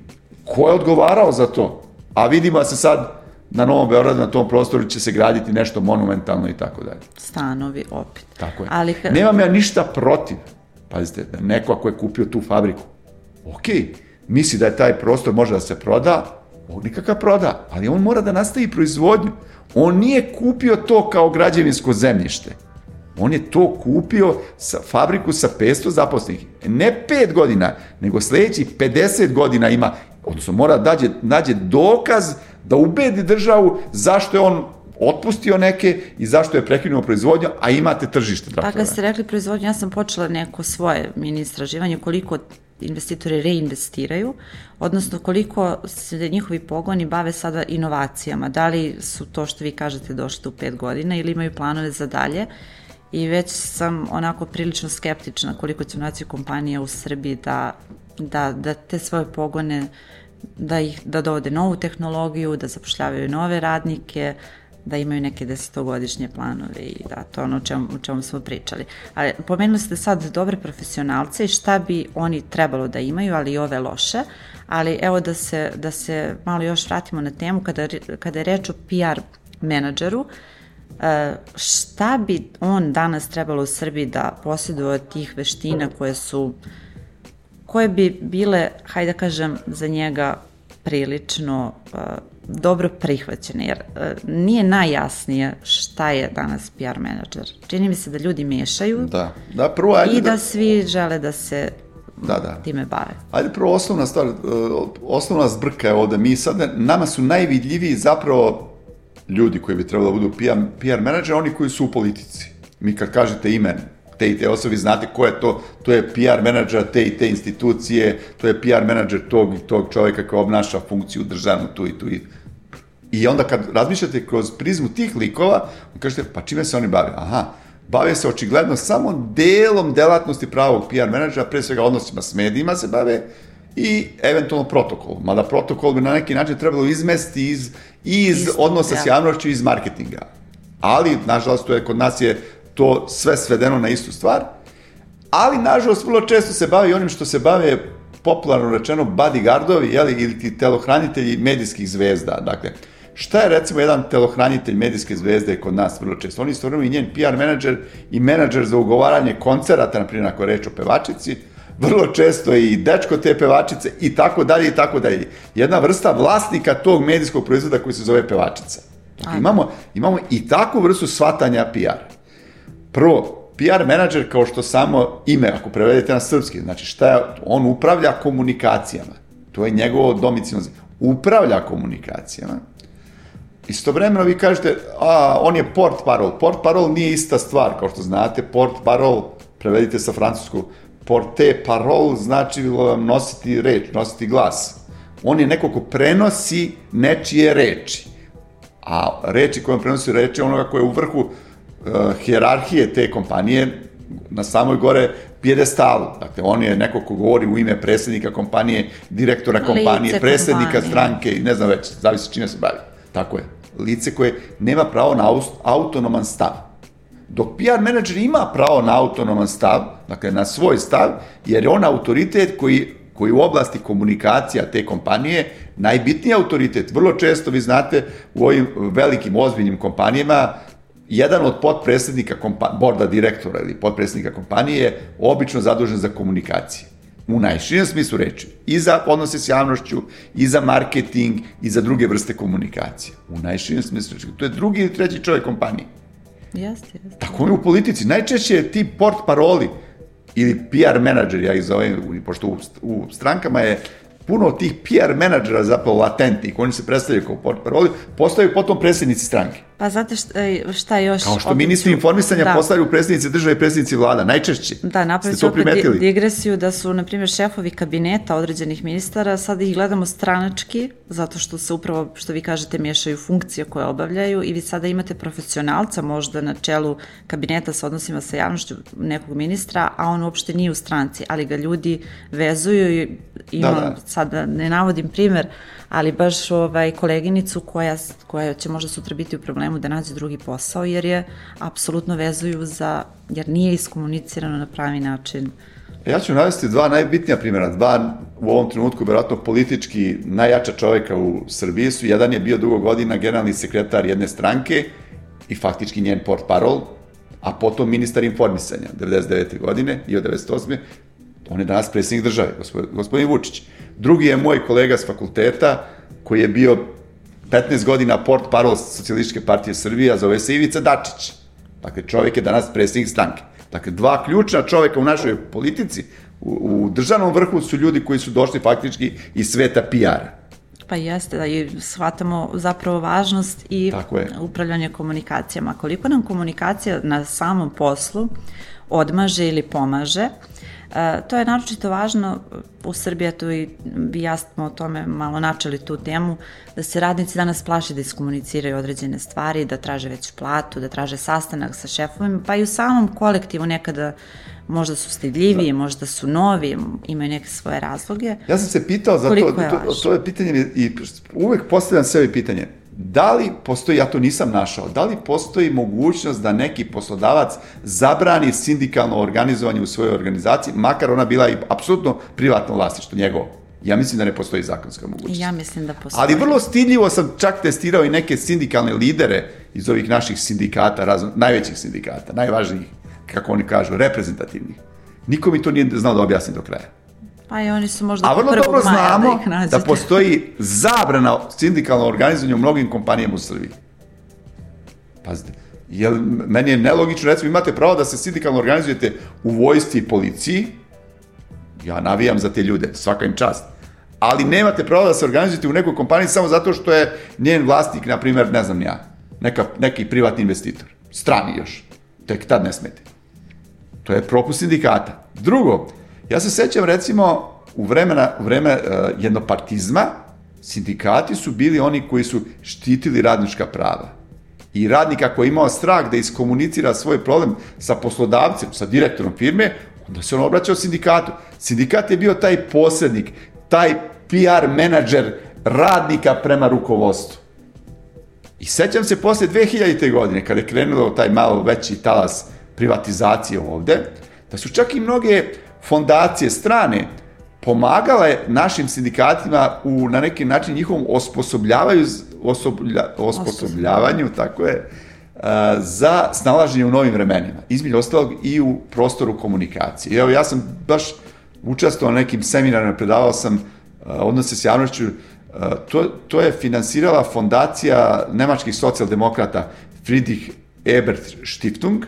Ko je odgovarao za to? A vidimo da se sad na Novom Beogradu, na tom prostoru će se graditi nešto monumentalno i tako dalje. Stanovi opet. Tako je. Ali Nemam ja ništa protiv. Pazite, da neko ako je kupio tu fabriku, ok, misli da je taj prostor može da se proda, on nikakav proda, ali on mora da nastavi proizvodnju. On nije kupio to kao građevinsko zemljište. On je to kupio sa fabriku sa 500 zaposlenih. Ne 5 godina, nego sledećih 50 godina ima, odnosno mora da nađe, nađe dokaz da ubedi državu zašto je on otpustio neke i zašto je prekinuo proizvodnju, a imate tržište. Pa traktora. kad ste rekli proizvodnju, ja sam počela neko svoje mini istraživanje koliko investitori reinvestiraju, odnosno koliko se njihovi pogoni bave sada inovacijama. Da li su to što vi kažete došli u pet godina ili imaju planove za dalje i već sam onako prilično skeptična koliko će naciju kompanija u Srbiji da, da, da te svoje pogone da ih da dovode novu tehnologiju, da zapošljavaju nove radnike, da imaju neke desetogodišnje planove i da, to ono o čemu, o čemu smo pričali. Ali pomenuli ste sad dobre profesionalce i šta bi oni trebalo da imaju, ali i ove loše, ali evo da se, da se malo još vratimo na temu kada, kada je reč o PR menadžeru, E, šta bi on danas trebalo u Srbiji da posjeduje od tih veština koje su koje bi bile, hajde da kažem, za njega prilično uh, dobro prihvaćene, jer uh, nije najjasnije šta je danas PR menadžer. Čini mi se da ljudi mešaju Da, da, prvo ajde i da, da svi žele da se da, da. time bave. Ajde prvo osnovna stvar, uh, osnovna zbrka je ovde, mi sad, nama su najvidljiviji zapravo ljudi koji bi trebalo da budu PR, PR menadžer, oni koji su u politici. Mi kad kažete ime te i te osobe, znate ko je to, to je PR menadžer te i te institucije, to je PR menadžer tog i tog čoveka koji obnaša funkciju državnu tu i tu i I onda kad razmišljate kroz prizmu tih likova, kažete, pa čime se oni bave? Aha, bave se očigledno samo delom delatnosti pravog PR menadžera, pre svega odnosima s medijima se bave i eventualno protokol. Mada protokol bi na neki način trebalo izmesti iz, iz Isto, odnosa ja. s javnošću, iz marketinga. Ali, nažalost, to je, kod nas je to sve svedeno na istu stvar, ali, nažalost, vrlo često se bave i onim što se bave popularno rečeno bodyguardovi, jeli, ili ti telohranitelji medijskih zvezda. Dakle, Šta je recimo jedan telohranitelj medijske zvezde kod nas vrlo često? On istovremeno i njen PR menadžer i menadžer za ugovaranje koncerata, na primjer ako je reč o pevačici, vrlo često i dečko te pevačice i tako dalje i tako dalje. Jedna vrsta vlasnika tog medijskog proizvoda koji se zove pevačica. Dakle, imamo, imamo i takvu vrstu shvatanja PR. Prvo, PR menadžer kao što samo ime, ako prevedete na srpski, znači šta je, on upravlja komunikacijama. To je njegovo domicilno. Upravlja komunikacijama Istovremeno vi kažete, a, on je port parol. Port parol nije ista stvar, kao što znate. Port parol, prevedite sa francuskog, porte parol znači nositi reč, nositi glas. On je neko ko prenosi nečije reči. A reči koje on prenosi reči onoga koje je u vrhu uh, hjerarhije te kompanije, na samoj gore pjedestalu. Dakle, on je neko ko govori u ime predsednika kompanije, direktora kompanije, Lice predsednika kompanije. stranke i ne znam već, zavisi čime se bavi. Tako je lice koje nema pravo na autonoman stav. Dok PR menadžer ima pravo na autonoman stav, dakle na svoj stav, jer je on autoritet koji, koji u oblasti komunikacija te kompanije najbitniji autoritet. Vrlo često vi znate u ovim velikim ozbiljnim kompanijama jedan od potpredsednika borda direktora ili potpredsednika kompanije je obično zadužen za komunikacije u najširem smislu reči, i za odnose s javnošću, i za marketing, i za druge vrste komunikacije. U najširem smislu reči. To je drugi ili treći čovjek kompanije. Jeste, jeste. Tako je u politici. Najčešće je ti port paroli ili PR menadžer, ja ih zovem, pošto u, u strankama je puno tih PR menadžera zapravo latentnih, oni se predstavljaju kao port paroli, postaju potom predsjednici stranke. Pa znate šta, e, šta još... Kao što ministri informisanja da. postavljaju predsjednici države i predsjednici vlada, najčešće. Da, napravit ću opet digresiju da su, na primjer, šefovi kabineta određenih ministara, sad ih gledamo stranački, zato što se upravo, što vi kažete, miješaju funkcije koje obavljaju i vi sada imate profesionalca možda na čelu kabineta sa odnosima sa javnošću nekog ministra, a on uopšte nije u stranci, ali ga ljudi vezuju i imam, da, da. sad ne navodim primer, ali baš ovaj, koleginicu koja, koja će možda sutra biti u problemu da nađe drugi posao, jer je apsolutno vezuju za, jer nije iskomunicirano na pravi način. Ja ću navesti dva najbitnija primjera, dva u ovom trenutku verovatno politički najjača čoveka u Srbiji su. Jedan je bio dugo godina generalni sekretar jedne stranke i faktički njen port parol, a potom ministar informisanja 99. godine i od 98. On je danas predsjednik države, gospodin, Vučić. Drugi je moj kolega s fakulteta, koji je bio 15 godina port parol Socialističke partije Srbije, a zove se Ivica Dačić. Dakle, čovjek je danas predsjednik stranke. Dakle, dva ključna čovjeka u našoj politici, u, u državnom vrhu su ljudi koji su došli faktički iz sveta PR-a. Pa jeste, da i shvatamo zapravo važnost i upravljanje komunikacijama. Koliko nam komunikacija na samom poslu odmaže ili pomaže, to je naročito važno u Srbiji, tu i ja smo o tome malo načeli tu temu, da se radnici danas plaše da iskomuniciraju određene stvari, da traže već platu, da traže sastanak sa šefovima, pa i u samom kolektivu nekada možda su stidljiviji, da. možda su novi, imaju neke svoje razloge. Ja sam se pitao za to, to, to je pitanje i uvek postavljam sebi pitanje, da li postoji, ja to nisam našao, da li postoji mogućnost da neki poslodavac zabrani sindikalno organizovanje u svojoj organizaciji, makar ona bila i apsolutno privatno vlasništvo njegovo? Ja mislim da ne postoji zakonska mogućnost. Ja mislim da postoji. Ali vrlo stidljivo sam čak testirao i neke sindikalne lidere iz ovih naših sindikata, razno, najvećih sindikata, najvažnijih, kako oni kažu, reprezentativnih. Niko mi to nije znao da objasni do kraja. Pa i oni su možda A vrlo dobro da znamo da, da postoji zabrana sindikalno organizovanje u mnogim kompanijama u Srbiji. Pazite, jel, meni je nelogično, recimo imate pravo da se sindikalno organizujete u vojsci i policiji, ja navijam za te ljude, svaka im čast, ali nemate pravo da se organizujete u nekoj kompaniji samo zato što je njen vlasnik, na primjer, ne znam ja, neka, neki privatni investitor, strani još, tek tad ne smete. To je propust sindikata. Drugo, ja se sećam recimo u, vremena, u vreme uh, jednopartizma, sindikati su bili oni koji su štitili radnička prava. I radnika koji je imao strah da iskomunicira svoj problem sa poslodavcem, sa direktorom firme, onda se on obraćao sindikatu. Sindikat je bio taj posrednik, taj PR menadžer radnika prema rukovodstvu. I sećam se posle 2000. godine, kada je krenulo taj malo veći talas privatizacije ovde, da su čak i mnoge fondacije strane pomagale našim sindikatima u, na neki način, njihovom osposobljavaju, osoblja, osposobljavanju, tako je, za snalaženje u novim vremenima. Između ostalog i u prostoru komunikacije. Evo, ja sam baš učestvovao na nekim seminarima, predavao sam odnose s javnošću, to, to je finansirala fondacija nemačkih socijaldemokrata Friedrich Ebert Stiftung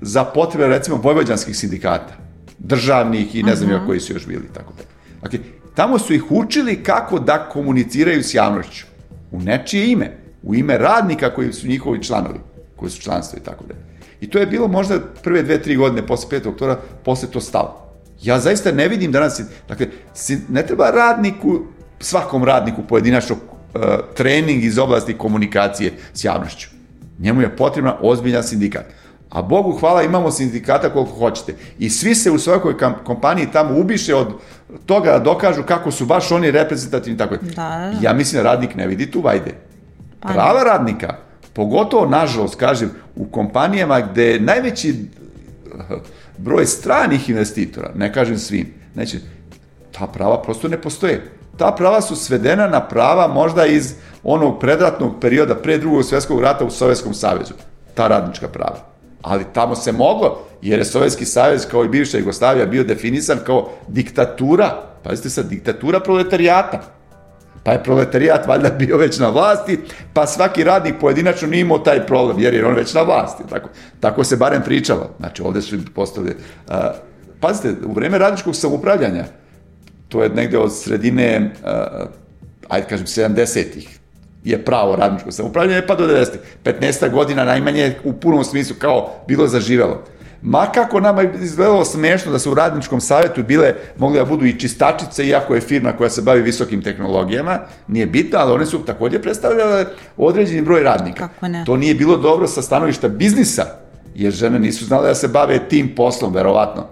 za potrebe, recimo, vojvođanskih sindikata, državnih i ne znam uh -huh. koji su još bili, tako da. Dakle, tamo su ih učili kako da komuniciraju s javnošću. U nečije ime. U ime radnika koji su njihovi članovi, koji su članstvo i tako da. I to je bilo možda prve dve, tri godine posle 5. oktobra, posle to stalo. Ja zaista ne vidim danas, dakle, ne treba radniku, svakom radniku pojedinačno uh, trening iz oblasti komunikacije s javnošću. Njemu je potrebna ozbiljna sindikat. A Bogu hvala imamo sindikata koliko hoćete. I svi se u svakoj kompaniji tamo ubiše od toga da dokažu kako su baš oni reprezentativni tako. Da, da. Ja mislim da radnik ne vidi tu vajde. Pa Prava ne. radnika, pogotovo nažalost kažem u kompanijama gde je najveći broj stranih investitora, ne kažem svim, neće, ta prava prosto ne postoje. Ta prava su svedena na prava možda iz onog predratnog perioda pre drugog svjetskog rata u Sovjetskom savezu. Ta radnička prava. Ali tamo se moglo, jer je Sovjetski savez kao i bivša Jugoslavija bio definisan kao diktatura, pazite sad, diktatura proletarijata. Pa je proletarijat valjda bio već na vlasti, pa svaki radnik pojedinačno nije imao taj problem, jer je on već na vlasti. Tako, tako se barem pričalo. Znači, ovde su postavili... Uh, pazite, u vreme radničkog samoupravljanja, to je negde od sredine, uh, ajde kažem, 70-ih, je pravo radničko samoupravljanje, pa do 90. 15 godina najmanje u punom smislu kao bilo zaživelo. Ma kako nama je izgledalo smešno da su u radničkom savjetu bile, mogli da budu i čistačice, iako je firma koja se bavi visokim tehnologijama, nije bitno, ali one su takođe predstavljale određeni broj radnika. Kako ne? To nije bilo dobro sa stanovišta biznisa, jer žene nisu znale da se bave tim poslom, verovatno,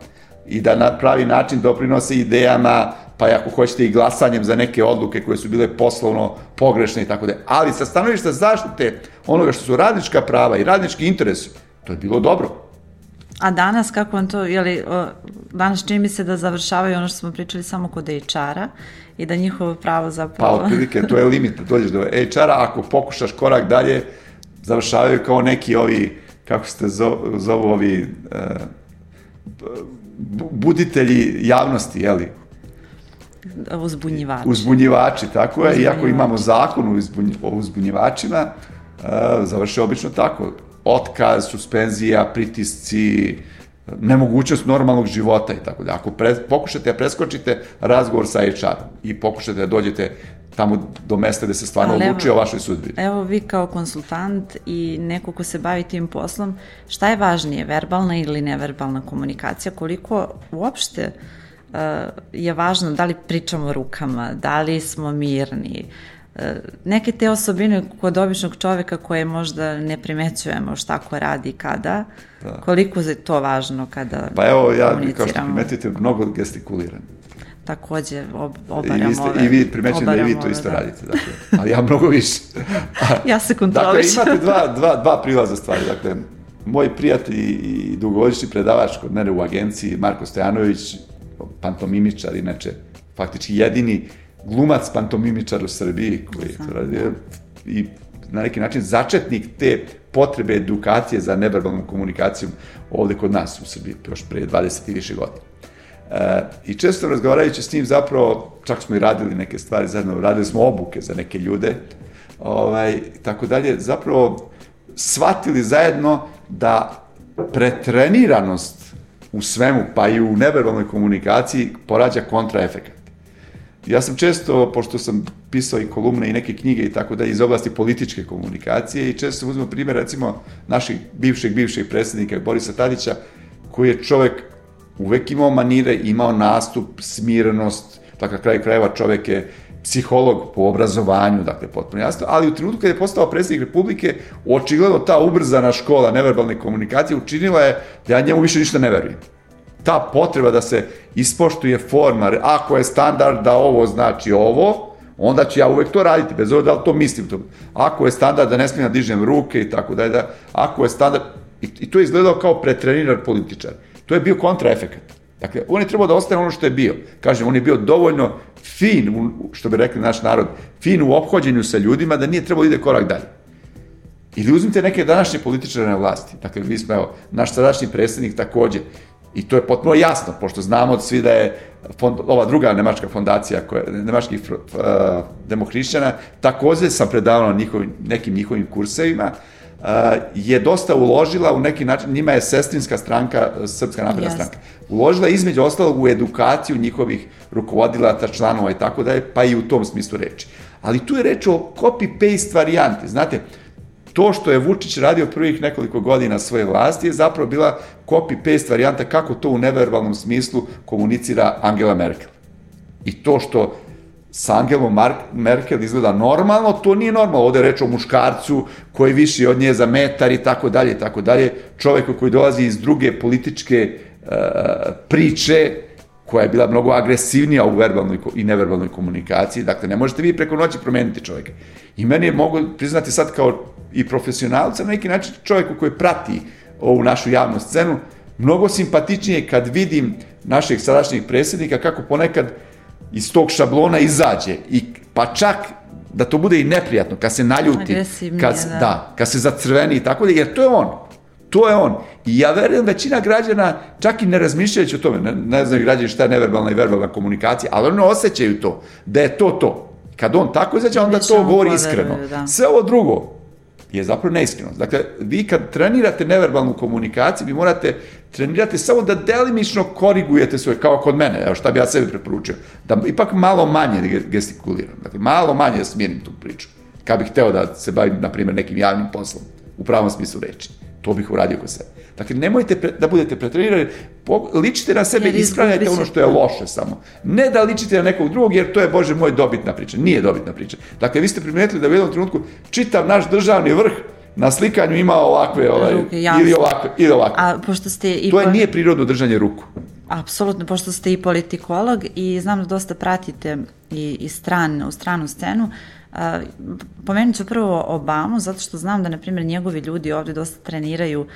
i da na pravi način doprinose idejama, pa ako hoćete i glasanjem za neke odluke koje su bile poslovno pogrešne i tako da. Ali sa stanovišta zaštite onoga što su radnička prava i radnički interes, to je bilo dobro. A danas kako vam to, jeli, danas čini mi se da završavaju ono što smo pričali samo kod HR-a i da njihovo pravo zapravo... Pa otprilike, to je limit, da dođeš do HR-a, ako pokušaš korak dalje, završavaju kao neki ovi, kako se zovu, zovu ovi uh, buditelji javnosti, jeli? Uzbunjivači. Uzbunjivači, tako je. Iako imamo zakon o uzbunjivačima, uh, završe obično tako otkaz, suspenzija, pritisci, nemogućnost normalnog života i tako da. Ako pre, pokušate da preskočite razgovor sa HR-om i pokušate da dođete tamo do mesta gde se stvarno Ali odluči evo, o vašoj sudbini. Evo vi kao konsultant i neko ko se bavi tim poslom, šta je važnije, verbalna ili neverbalna komunikacija? Koliko uopšte uh, je važno da li pričamo rukama, da li smo mirni, uh, neke te osobine kod običnog čoveka koje možda ne primećujemo šta ko radi kada, da. koliko je to važno kada Pa evo, ja, kao što primetite, mnogo gestikuliram. Takođe, ob, obaram I ste, ove, I vi primećujem da i vi to isto da. radite, dakle, ali ja mnogo više. [LAUGHS] ja se kontrolišem. Dakle, imate dva, dva, dva prilaza stvari, dakle, moj prijatelj i dugogodišnji predavač kod mene u agenciji, Marko Stojanović, pantomimičar, inače, faktički jedini glumac pantomimičar u Srbiji koji je to radio i na neki način začetnik te potrebe edukacije za neverbalnom komunikacijom ovde kod nas u Srbiji, još pre 20 i više godina. E, I često razgovarajući s njim zapravo, čak smo i radili neke stvari zajedno, radili smo obuke za neke ljude, ovaj, tako dalje, zapravo shvatili zajedno da pretreniranost u svemu, pa i u neverbalnoj komunikaciji, porađa kontraefekat. Ja sam često, pošto sam pisao i kolumne i neke knjige i tako da iz oblasti političke komunikacije i često uzmem primjer recimo naših bivšeg bivšeg predsjednika Borisa Tadića koji je čovek uvek imao manire, imao nastup, smirenost, dakle, kraj krajeva čovek je psiholog po obrazovanju, dakle, potpuno jasno, ali u trenutku kada je postao predsjednik Republike, očigledno ta ubrzana škola neverbalne komunikacije učinila je da ja njemu više ništa ne verujem. Ta potreba da se ispoštuje forma, ako je standard da ovo znači ovo, onda ću ja uvek to raditi, bez obzira da li to mislim. To. Ako je standard da ne smijem da dižem ruke i tako da je da, ako je standard, i, i to je izgledao kao pretreniran političar. To je bio kontraefekat. Dakle, on je trebao da ostane ono što je bio. Kažem, on je bio dovoljno fin, što bi rekli naš narod, fin u obhođenju sa ljudima, da nije trebao da ide korak dalje. Ili uzmite neke današnje političare na vlasti. Dakle, mi smo, evo, naš sadašnji predsednik takođe. I to je potpuno jasno, pošto znamo svi da je fond, ova druga nemačka fondacija, koja, nemačkih uh, demohrišćana, takođe sam predavao na nekim njihovim kursevima, je dosta uložila u neki način, njima je sestrinska stranka, Srpska napredna yes. stranka, uložila između ostalog u edukaciju njihovih rukovodilata, članova i tako da je, pa i u tom smislu reči. Ali tu je reč o copy-paste varijanti, znate, to što je Vučić radio prvih nekoliko godina svoje vlasti je zapravo bila copy-paste varijanta kako to u neverbalnom smislu komunicira Angela Merkel. I to što sa Angelom Merkel izgleda normalno, to nije normalno. Ovde je reč o muškarcu koji viši od nje za metar i tako dalje i tako dalje. Čoveku koji dolazi iz druge političke uh, priče, koja je bila mnogo agresivnija u verbalnoj i neverbalnoj komunikaciji. Dakle, ne možete vi preko noći promeniti čovjeka. I meni je mogu priznati sad kao i profesionalca na neki način čovjeku koji prati ovu našu javnu scenu, mnogo simpatičnije kad vidim naših sadašnjih predsjednika kako ponekad iz tog šablona izađe i pa čak da to bude i neprijatno, kad se naljuti, kad, da. da, kad se zacrveni i tako da, jer to je on. To je on. I ja verujem većina građana, čak i ne razmišljajući o tome, ne, ne znaju građani šta je neverbalna i verbalna komunikacija, ali oni osjećaju to, da je to to. Kad on tako izađe, onda to govori iskreno. Da. Sve ovo drugo, je zapravo neiskrenost. Dakle, vi kad trenirate neverbalnu komunikaciju, vi morate trenirati samo da delimično korigujete svoje, kao kod mene, evo šta bi ja sebi preporučio, da ipak malo manje gestikuliram, dakle, malo manje smirim tu priču, kad bih hteo da se bavim, na primjer, nekim javnim poslom, u pravom smislu reči. To bih uradio kod sebe. Dakle, nemojte pre, da budete pretrenirani, ličite na sebe i ispravljajte ono što je loše samo. Ne da ličite na nekog drugog, jer to je, Bože moj, dobitna priča. Nije dobitna priča. Dakle, vi ste primetili da u jednom trenutku čitav naš državni vrh na slikanju ima ovakve, ovaj, Ruke, ili ovakve, ili ovakve. A pošto ste i... To je, nije prirodno držanje ruku. Apsolutno, pošto ste i politikolog i znam da dosta pratite i, i stran, u stranu scenu, Pomenut ću prvo Obamu, zato što znam da, na primjer, njegovi ljudi ovde dosta treniraju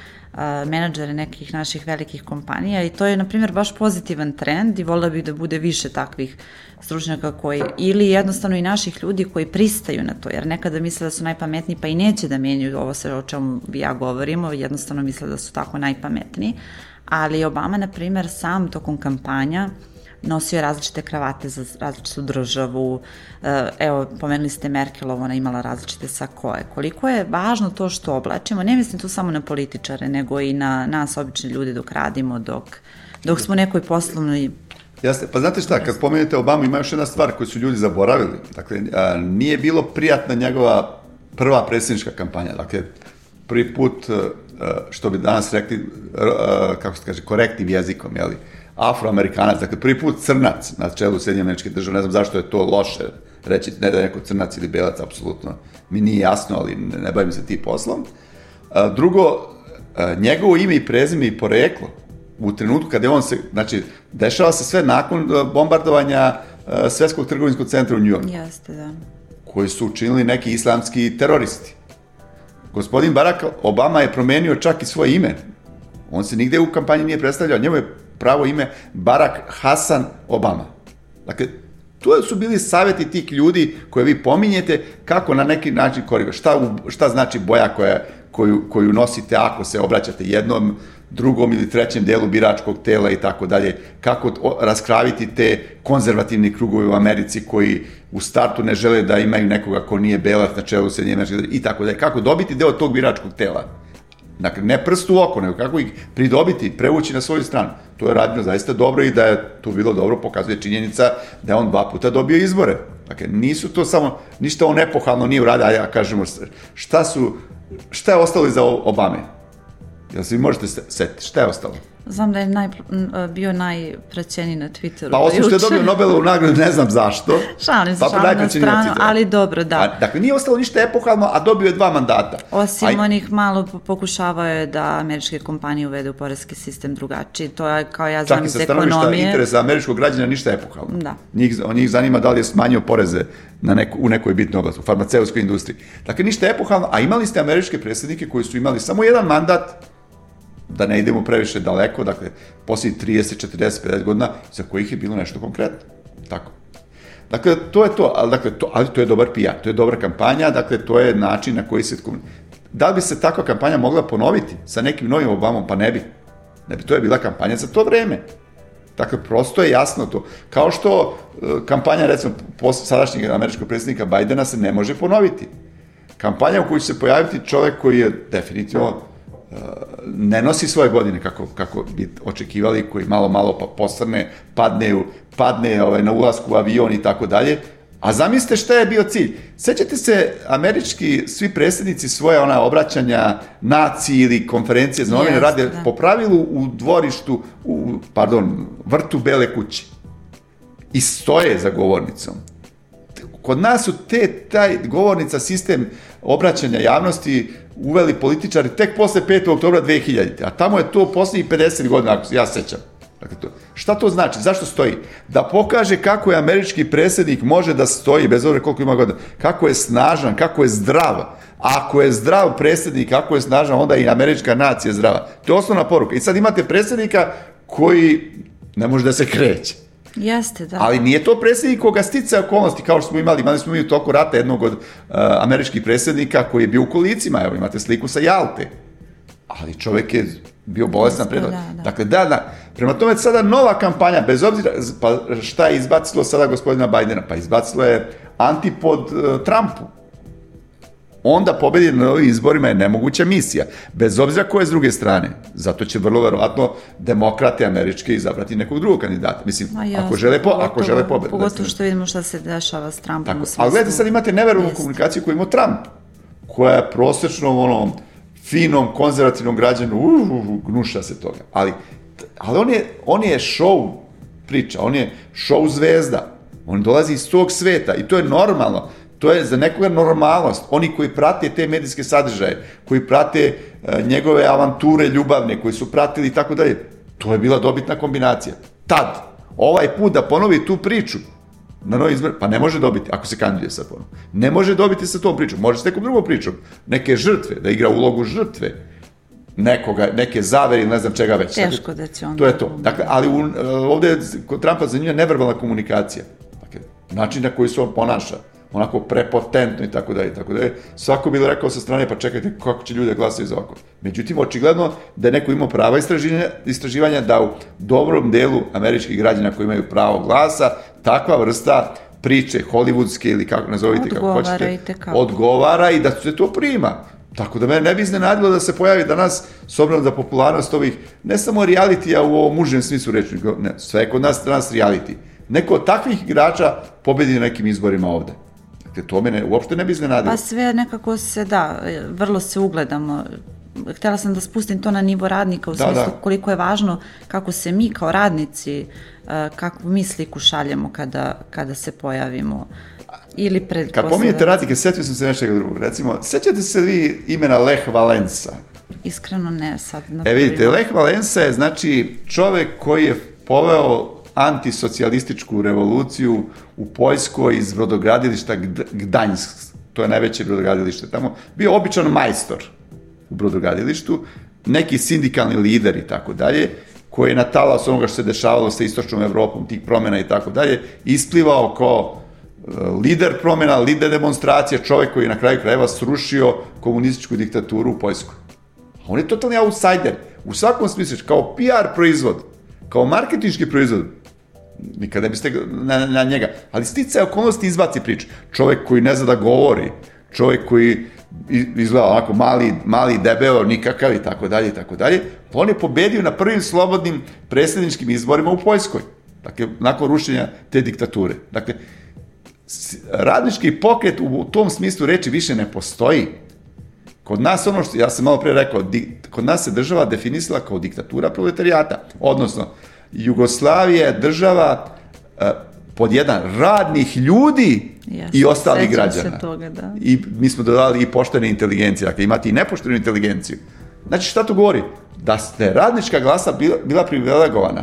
menadžere nekih naših velikih kompanija i to je, na primjer, baš pozitivan trend i volila bih da bude više takvih stručnjaka koji, ili jednostavno i naših ljudi koji pristaju na to, jer nekada misle da su najpametniji pa i neće da menjaju ovo sve o čemu ja govorimo, jednostavno misle da su tako najpametniji, ali Obama, na primjer, sam tokom kampanja uh, nosio je različite kravate za različitu državu, e, evo, pomenuli ste Merkelov, ona imala različite sakoje. Koliko je važno to što oblačimo, ne mislim tu samo na političare, nego i na nas, obični ljudi, dok radimo, dok, dok smo u nekoj poslovnoj Jasne, pa znate šta, kad pomenete Obama ima još jedna stvar koju su ljudi zaboravili. Dakle, a, nije bilo prijatna njegova prva predsjednička kampanja. Dakle, prvi put, a, što bi danas rekli, kako se kaže, korektnim jezikom, jeli, afroamerikanac, dakle prvi put crnac na čelu Sjedinje američke države, ne znam zašto je to loše reći, ne da je neko crnac ili belac, apsolutno mi nije jasno, ali ne, ne bavim se ti poslom. A, drugo, a, njegovo ime i prezime i poreklo, u trenutku kada je on se, znači, dešava se sve nakon bombardovanja Svetskog trgovinskog centra u Njujorku. Jeste, da. Koji su učinili neki islamski teroristi. Gospodin Barack Obama je promenio čak i svoje ime. On se nigde u kampanji nije predstavljao, njemu je pravo ime Barack Hassan Obama. Dakle, to su bili saveti tih ljudi koje vi pominjete kako na neki način korigo. Šta, šta znači boja koja, koju, koju nosite ako se obraćate jednom, drugom ili trećem delu biračkog tela i tako dalje, kako raskraviti te konzervativni krugovi u Americi koji u startu ne žele da imaju nekoga ko nije belac na čelu se njemačke i tako dalje, kako dobiti deo tog biračkog tela. Dakle, ne prst u oko, nego kako ih pridobiti, prevući na svoju stranu. To je radno zaista dobro i da je to bilo dobro, pokazuje činjenica da je on dva puta dobio izbore. Dakle, nisu to samo, ništa on epohalno nije uradio, a ja kažemo, šta su, šta je ostalo iza Obame? Jel se vi možete setiti, šta je ostalo? Znam da je naj, bio najpraćeniji na Twitteru. Pa osim što je dobio Nobelovu nagradu, ne znam zašto. [LAUGHS] šalim se, pa, šalim na stranu, ali dobro, da. A, dakle, nije ostalo ništa epohalno, a dobio je dva mandata. Osim a... onih malo pokušavao je da američke kompanije uvedu poreski sistem drugačiji. To je, kao ja znam, iz ekonomije. Čak i sa stanovišta interesa američkog građana ništa epohalno. Da. Njih, njih zanima da li je smanjio poreze na neku, u nekoj bitnoj oblasti, u farmaceutskoj industriji. Dakle, ništa epohalno, a imali ste američke predsjednike koji su imali samo jedan mandat, da ne idemo previše daleko, dakle, posljednjih 30, 40, 50 godina, za kojih je bilo nešto konkretno. Tako. Dakle, to je to, ali, dakle, to, ali to je dobar PR, to je dobra kampanja, dakle, to je način na koji se... Da bi se takva kampanja mogla ponoviti sa nekim novim Obamom? Pa ne bi. Ne bi, to je bila kampanja za to vreme. Dakle, prosto je jasno to. Kao što e, kampanja, recimo, sadašnjeg američkog predsjednika Bajdena se ne može ponoviti. Kampanja u kojoj će se pojaviti čovek koji je definitivno ne nosi svoje godine kako, kako bi očekivali, koji malo, malo pa postrne, padne, padne ovaj, na ulasku u avion i tako dalje. A zamislite šta je bio cilj. Sećate se, američki svi predsjednici svoje ona obraćanja naciji ili konferencije za novine rade da. po pravilu u dvorištu, u, pardon, vrtu Bele kuće. I stoje za govornicom. Kod nas su te, taj govornica, sistem obraćanja javnosti uveli političari tek posle 5. oktobra 2000. A tamo je to poslednjih 50 godina, ako ja sećam. Dakle, to, šta to znači? Zašto stoji? Da pokaže kako je američki predsjednik može da stoji, bez obzira koliko ima godina, kako je snažan, kako je zdrav. Ako je zdrav predsjednik, ako je snažan, onda i američka nacija je zdrava. To je osnovna poruka. I sad imate predsjednika koji ne može da se kreće. Jeste, da. Ali nije to predsjednik koga stice okolnosti, kao što smo imali, imali smo mi u toku rata jednog od uh, američkih predsjednika koji je bio u kolicima, evo imate sliku sa Jalte. Ali čovek je bio bolestan predlog. Da, da. Dakle, da, da. Prema tome sada nova kampanja, bez obzira, pa šta je izbacilo sada gospodina Bajdena? Pa izbacilo je antipod uh, Trumpu onda pobedi na ovim izborima je nemoguća misija. Bez obzira ko je s druge strane. Zato će vrlo verovatno demokrate američke izabrati nekog drugog kandidata. Mislim, jasno, ako žele, po, ako žele pobedu. Pogotovo što vidimo šta se dešava s Trumpom Tako. Ali gledajte, sad imate neverovnu komunikaciju koju ima Trump, koja je prosječno onom finom, konzervativnom građanu, uh, uh, uh, gnuša se toga. Ali, ali on je, on je show priča, on je show zvezda. On dolazi iz tog sveta i to je normalno. To je za nekoga normalnost. Oni koji prate te medijske sadržaje, koji prate uh, njegove avanture ljubavne, koji su pratili i tako dalje, to je bila dobitna kombinacija. Tad, ovaj put da ponovi tu priču, na novi izbor, pa ne može dobiti, ako se kandiduje sad ponovno. Ne može dobiti sa tom pričom, može s nekom drugom pričom. Neke žrtve, da igra ulogu žrtve, nekoga, neke zavere ili ne znam čega već. Teško da će on... To je to. Dakle, ali u, e, ovde kod Trumpa zanimljiva neverbalna komunikacija. Dakle, način na koji se on ponaša onako prepotentno i tako dalje i tako dalje. Svako bi rekao sa strane, pa čekajte kako će ljude glasati za ovako. Međutim, očigledno da je neko imao prava istraživanja, istraživanja da u dobrom delu američkih građana koji imaju pravo glasa, takva vrsta priče, hollywoodske ili kako nazovite, kako hoćete, odgovara i da se to prima. Tako da me ne bi iznenadilo da se pojavi danas, s obzirom da popularnost ovih, ne samo realitija u ovom mužem smislu reči, ne, sve kod nas danas reality. Neko od takvih igrača pobedi na nekim izborima ovde. Dakle, to mene uopšte ne bi iznenadilo. Pa sve nekako se, da, vrlo se ugledamo. Htela sam da spustim to na nivo radnika u da, smislu da. koliko je važno kako se mi kao radnici, eh, kakvu mi sliku šaljemo kada, kada se pojavimo ili pred Kad pominjete radnike, setio sam se nečega drugog. Recimo, sećate se vi imena Lech Valensa? Iskreno ne, sad. E vidite, Lech Valensa je znači čovek koji je poveo antisocijalističku revoluciju u Poljskoj iz brodogradilišta Gdańsk, to je najveće brodogradilište tamo, bio običan majstor u brodogradilištu, neki sindikalni lider i tako dalje, koji je na talas onoga što se dešavalo sa istočnom Evropom, tih promena i tako dalje, isplivao kao e, lider promena, lider demonstracije, čovek koji je na kraju krajeva srušio komunističku diktaturu u Poljskoj. On je totalni outsider. U svakom smislu, kao PR proizvod, kao marketinški proizvod, nikad ne biste na, na njega. Ali stice okolnosti izbaci priču. Čovek koji ne zna da govori, čovek koji izgleda onako mali, mali debeo, nikakav i tako dalje i tako dalje, pa on je pobedio na prvim slobodnim predsjedničkim izborima u Poljskoj. Dakle, nakon rušenja te diktature. Dakle, radnički pokret u tom smislu reči više ne postoji. Kod nas ono što, ja sam malo pre rekao, di, kod nas se država definisala kao diktatura proletarijata. Odnosno, Jugoslavija je država e, pod jedan radnih ljudi Jasno, i ostalih građana. se toga, da. I mi smo dodali i poštene inteligencije, dakle imate i nepoštenu inteligenciju. Znači šta to govori? Da ste radnička glasa bila, bila privilegovana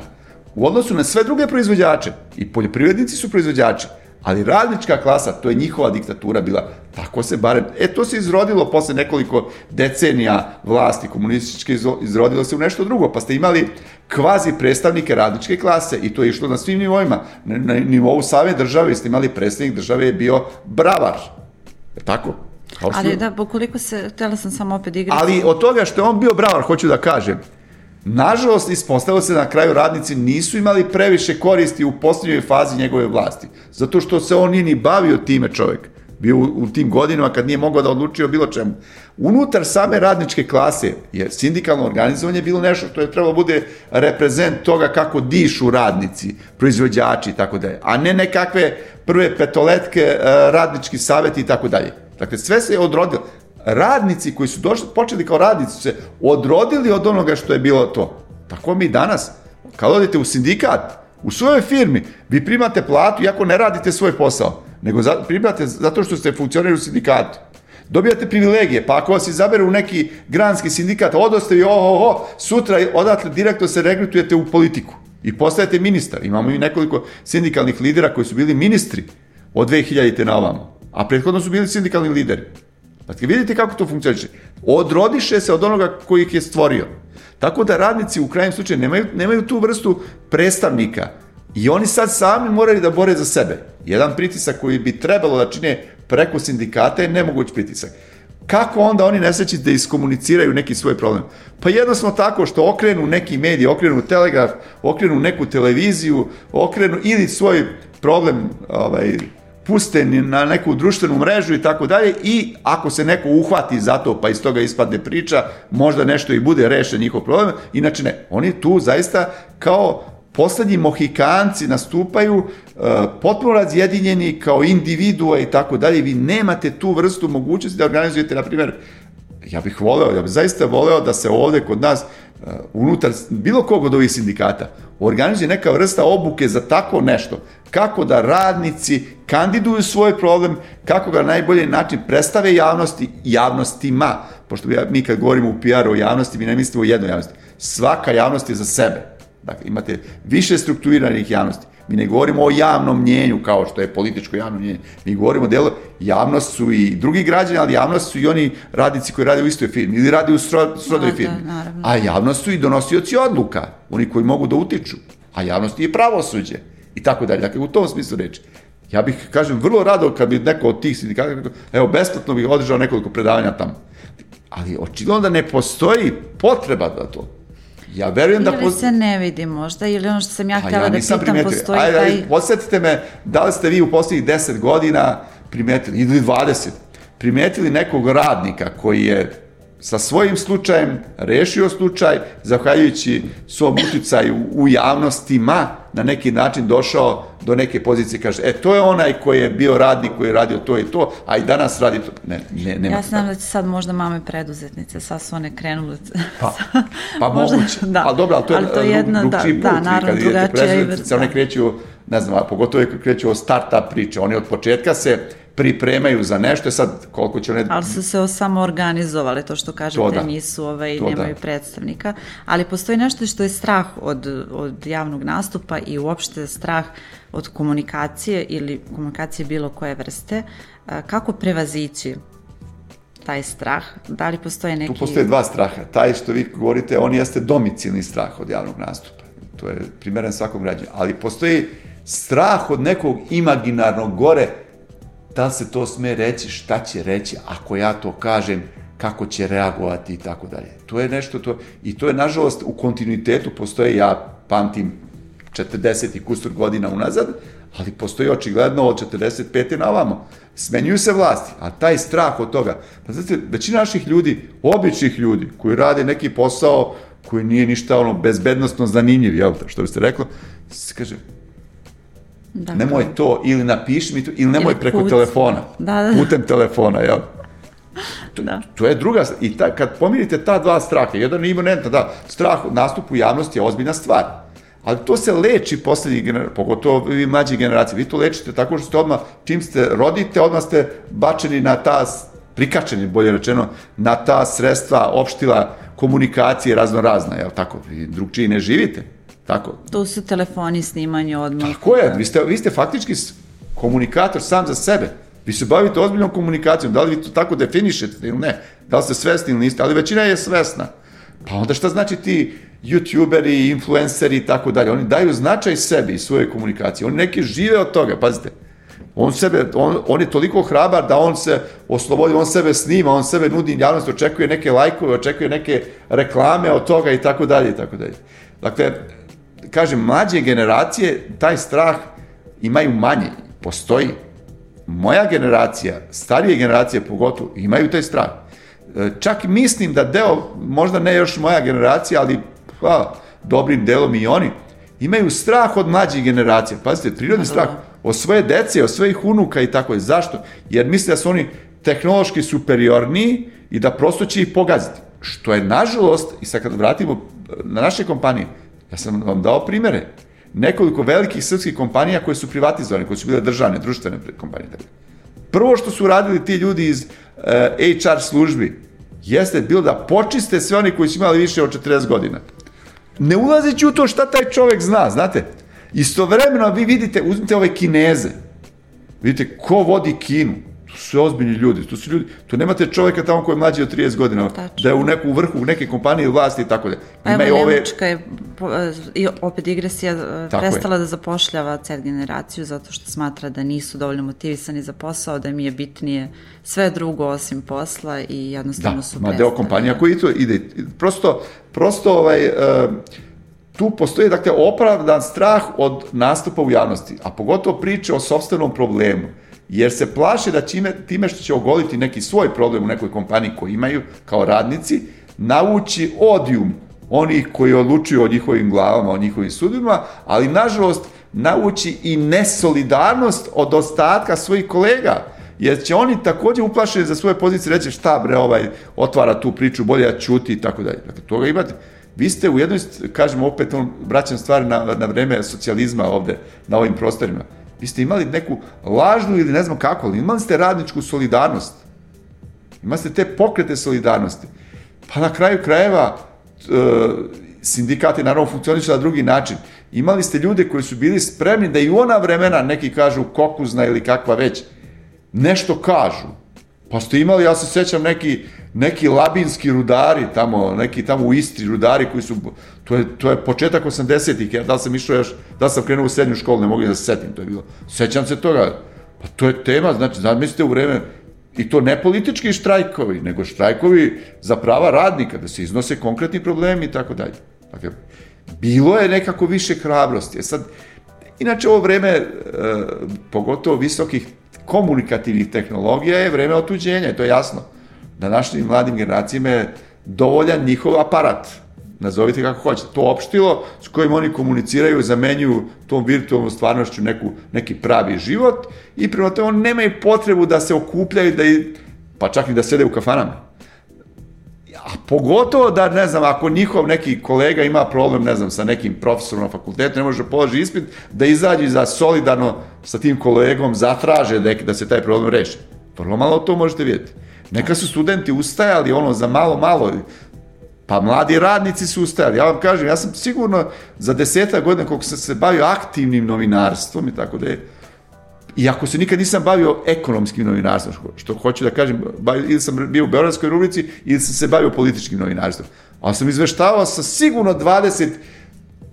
u odnosu na sve druge proizvođače. I poljoprivrednici su proizvođači. Ali radnička klasa, to je njihova diktatura bila. Tako se barem, e to se izrodilo posle nekoliko decenija vlasti komunističke, izro- izrodilo se u nešto drugo, pa ste imali kvazi predstavnike radničke klase i to je išlo na svim nivoima. Na, na nivou same države ste imali predstavnik države je bio bravar. Je tako? Kao Ali da, pokoliko se, htjela sam samo opet igrati. ali od toga što je on bio bravar, hoću da kažem, nažalost ispostavilo se na kraju radnici nisu imali previše koristi u posljednjoj fazi njegove vlasti. Zato što se on nije ni bavio time čovjek. Bio u, tim godinama kad nije mogao da odlučio bilo čemu. Unutar same radničke klase je sindikalno organizovanje bilo nešto što je trebalo bude reprezent toga kako dišu radnici, proizvođači i tako dalje, a ne nekakve prve petoletke, eh, radnički savjeti i tako dalje. Dakle, sve se je odrodilo radnici koji su došli, počeli kao radnici se odrodili od onoga što je bilo to. Tako mi danas, kad odete u sindikat, u svojoj firmi, vi primate platu iako ne radite svoj posao, nego za, primate zato što ste funkcioneri u sindikatu. Dobijate privilegije, pa ako vas izabere u neki granski sindikat, odoste oho, oho, sutra odatle direktno se regrutujete u politiku i postajete ministar. Imamo i nekoliko sindikalnih lidera koji su bili ministri od 2000. na ovamo, a prethodno su bili sindikalni lideri. Dakle, vidite kako to funkcioniše. Odrodiše se od onoga koji ih je stvorio. Tako da radnici u krajnjem slučaju nemaju, nemaju tu vrstu predstavnika i oni sad sami moraju da bore za sebe. Jedan pritisak koji bi trebalo da čine preko sindikata je nemoguć pritisak. Kako onda oni nesreći da iskomuniciraju neki svoj problem? Pa jednostavno tako što okrenu neki medij, okrenu telegraf, okrenu neku televiziju, okrenu ili svoj problem ovaj, puste na neku društvenu mrežu i tako dalje i ako se neko uhvati za to pa iz toga ispadne priča, možda nešto i bude rešen njihov problem, inače ne. Oni tu zaista kao poslednji mohikanci nastupaju uh, potpuno razjedinjeni kao individua i tako dalje. Vi nemate tu vrstu mogućnosti da organizujete, na primjer, ja bih voleo, ja bih zaista voleo da se ovde kod nas unutar bilo kog od ovih sindikata organizuje neka vrsta obuke za tako nešto. Kako da radnici kandiduju svoj problem, kako ga na najbolji način predstave javnosti, javnostima. Pošto mi kad govorimo u PR-u o javnosti, mi ne mislimo o jednoj javnosti. Svaka javnost je za sebe. Dakle, imate više strukturiranih javnosti. Mi ne govorimo o javnom mnjenju kao što je političko javno mnjenje. Mi govorimo delo, javnost su i drugi građani, ali javnost su i oni radnici koji rade u istoj firmi ili rade u sro, srodoj Da, firmi. naravno. A javnost su i donosioci odluka, oni koji mogu da utiču. A javnost je i pravosuđe i tako dalje. Dakle, u tom smislu reči. Ja bih, kažem, vrlo rado kad bi neko od tih sindikata, rekao, evo, besplatno bih održao nekoliko predavanja tamo. Ali očigledno da ne postoji potreba za to. Ja verujem da... Ili se ne vidi možda, ili ono što sam ja Pa htjela ja da pitam, primetio. postoji Ajde, taj... ajde, podsjetite me, da li ste vi u poslednjih 10 godina primetili, ili 20, primetili nekog radnika koji je sa svojim slučajem rešio slučaj, zahvaljujući svom uticaju u javnostima, na neki način došao do neke pozicije, kaže, e, to je onaj koji je bio radnik, koji je radio to i to, a i danas radi to. Ne, ne, nema Ja znam da će sad možda mame preduzetnice, sad su one krenule. Pa, [LAUGHS] pa Možda- moguće. da. Ali dobro, ali to je, Ali to je jedna, drug, da, da, put. Vi naravno, kad idete preduzetnice, one kreću, ne znam, a pogotovo kad kreću o start-up priče. Oni od početka se pripremaju za nešto, sad koliko će one... Ali su se samo organizovale, to što kažete, To da. nisu, ovaj, To da. nemaju predstavnika. Ali postoji nešto što je strah od, od javnog nastupa i uopšte strah od komunikacije ili komunikacije bilo koje vrste. Kako prevazići taj strah? Da li postoje neki... Tu postoje dva straha. Taj što vi govorite, on jeste domicilni strah od javnog nastupa. To je primeren svakom građanu. Ali postoji strah od nekog imaginarnog gore, da se to sme reći, šta će reći, ako ja to kažem, kako će reagovati i tako dalje. To je nešto to, i to je nažalost u kontinuitetu postoje, ja pamtim 40 i kusur godina unazad, ali postoji očigledno od 45. na ovamo. Smenjuju se vlasti, a taj strah od toga, pa znate, većina naših ljudi, običnih ljudi, koji rade neki posao koji nije ništa ono bezbednostno zanimljiv, jel, što biste reklo, se kaže, Da, nemoj to, ili napiši mi to, ili nemoj Ili preko puc. telefona. Da, da. Putem telefona, jel? To, da. to je druga, i ta, kad pomirite ta dva straha, jedan je imunentan, da, strah nastup u javnosti je ozbiljna stvar. Ali to se leči poslednjih generacija, pogotovo vi mlađi generacije. Vi to lečite tako što ste odmah, čim ste rodite, odmah ste bačeni na ta, prikačeni, bolje rečeno, na ta sredstva, opštila, komunikacije razno razna, jel tako? Vi drugčiji ne živite. Tako. To su telefoni, snimanje odmah. Tako je, vi ste, vi ste faktički komunikator sam za sebe. Vi se bavite ozbiljnom komunikacijom, da li vi to tako definišete ili ne, da li ste svesni ili niste, ali većina je svesna. Pa onda šta znači ti youtuberi, influenceri i tako dalje, oni daju značaj sebi i svoje komunikacije, oni neki žive od toga, pazite, on sebe, on, on je toliko hrabar da on se oslobodi, on sebe snima, on sebe nudi javnost, očekuje neke lajkove, očekuje neke reklame od toga i tako dalje i tako dalje. Dakle, kažem, mlađe generacije taj strah imaju manje, postoji. Moja generacija, starije generacije pogotovo, imaju taj strah. E, čak mislim da deo, možda ne još moja generacija, ali pa, dobrim delom i oni, imaju strah od mlađih generacija. Pazite, prirodni strah od svoje dece, od svojih unuka i tako je. Zašto? Jer misle da su oni tehnološki superiorniji i da prosto će ih pogaziti. Što je, nažalost, i sad kad vratimo na naše kompanije, ja sam vam dao primere, nekoliko velikih srpskih kompanija koje su privatizovane, koje su bile državne, društvene kompanije. Prvo što su radili ti ljudi iz uh, eh, HR službi, jeste bilo da počiste sve oni koji su imali više od 40 godina. Ne ulazeći u to šta taj čovek zna, znate. Istovremeno vi vidite, uzmite ove kineze, vidite ko vodi Kinu, su ozbiljni ljudi, to su ljudi, to nemate čoveka tamo koji je mlađi od 30 godina, Tačno. da je u neku vrhu, u neke kompanije vlasti i tako da. Ima evo, ove... Nemačka je, i opet digresija, e, tako prestala je. da zapošljava cel generaciju zato što smatra da nisu dovoljno motivisani za posao, da mi je bitnije sve drugo osim posla i jednostavno da, su prestali. Da, deo kompanija koji to ide, prosto, prosto ovaj, uh, tu postoji dakle opravdan strah od nastupa u javnosti, a pogotovo priče o sobstvenom problemu jer se plaše da čime, time što će ogoliti neki svoj problem u nekoj kompaniji koji imaju kao radnici, navući odijum onih koji odlučuju o njihovim glavama, o njihovim sudima, ali nažalost navući i nesolidarnost od ostatka svojih kolega, jer će oni takođe uplašeni za svoje pozicije reći šta bre ovaj otvara tu priču, bolje ja čuti i tako dalje. Dakle, toga imate. Vi ste u jednoj, kažemo opet, on, vraćam stvari na, na vreme socijalizma ovde, na ovim prostorima Vi ste imali neku lažnu ili ne znam kako, ali imali ste radničku solidarnost. Imali ste te pokrete solidarnosti. Pa na kraju krajeva e, sindikati naravno funkcionišu na drugi način. Imali ste ljude koji su bili spremni da i u ona vremena, neki kažu kokuzna ili kakva već, nešto kažu. Pa ste imali, ja se sećam, neki, neki labinski rudari tamo, neki tamo u Istri rudari koji su, to je, to je početak 80-ih, ja da sam išao još, da sam krenuo u srednju školu, ne mogu da se setim, to je bilo. Sećam se toga, pa to je tema, znači, zamislite u vreme, i to ne politički štrajkovi, nego štrajkovi za prava radnika, da se iznose konkretni problemi i tako dalje. Dakle, bilo je nekako više hrabrosti. E sad, inače ovo vreme, e, pogotovo visokih komunikativnih tehnologija je vreme otuđenja, to je jasno. Da našim mladim generacijama je dovoljan njihov aparat, nazovite kako hoćete, to opštilo s kojim oni komuniciraju, zamenjuju tom virtualnom stvarnošću neku, neki pravi život i prema tome oni nemaju potrebu da se okupljaju, da i, pa čak i da sede u kafanama. A pogotovo da, ne znam, ako njihov neki kolega ima problem, ne znam, sa nekim profesorom na fakultetu, ne može da položi ispit, da izađe za solidarno sa tim kolegom zatraže da, da se taj problem reši. Vrlo malo to možete vidjeti. Neka su studenti ustajali ono za malo, malo, pa mladi radnici su ustajali. Ja vam kažem, ja sam sigurno za deseta godina koliko sam se bavio aktivnim novinarstvom i tako da je, Iako se nikad nisam bavio ekonomskim novinarstvom, što hoću da kažem, bavio, ili sam bio u Beogradskoj rubrici, ili sam se bavio političkim novinarstvom. Ali sam izveštavao sa sigurno 20 uh,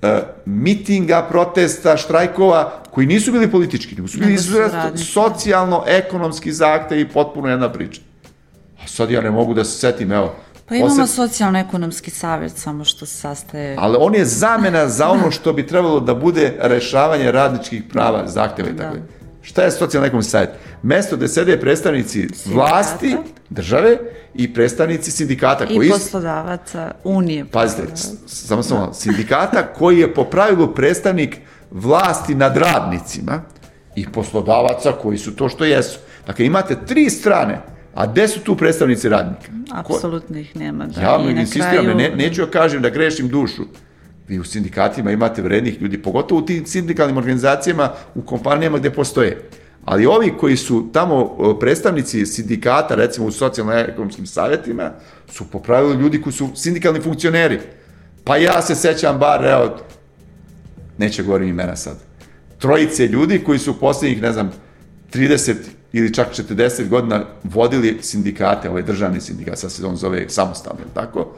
e, mitinga, protesta, štrajkova, koji nisu bili politički, nego su bili izuzetno socijalno, ekonomski zahte i potpuno jedna priča. A sad ja ne mogu da se setim, evo, Pa imamo osjet... socijalno-ekonomski savjet, samo što se sastaje... Ali on je zamena za ono što bi trebalo da bude rešavanje radničkih prava, zahteva i tako. Da. Šta je socijalno-ekonomski savjet? Mesto gde sede predstavnici sindikata. vlasti, države i predstavnici sindikata. I koji... poslodavaca, unije. Pazite, samo samo, da. sindikata koji je po pravilu predstavnik vlasti nad radnicima i poslodavaca koji su to što jesu. Dakle, imate tri strane A gde su tu predstavnici radnika? Apsolutno ih nema. Da. Ja I insistiram, kraju- ne, neću da kažem da grešim dušu. Vi u sindikatima imate vrednih ljudi, pogotovo u tim sindikalnim organizacijama, u kompanijama gde postoje. Ali ovi koji su tamo predstavnici sindikata, recimo u socijalno-ekonomskim savjetima, su po pravilu ljudi koji su sindikalni funkcioneri. Pa ja se sećam bar, evo, neće govorim imena sad, trojice ljudi koji su poslednjih, ne znam, 30 ili čak 40 godina vodili sindikate, ovaj državni sindikat, sad se on zove samostalno, tako,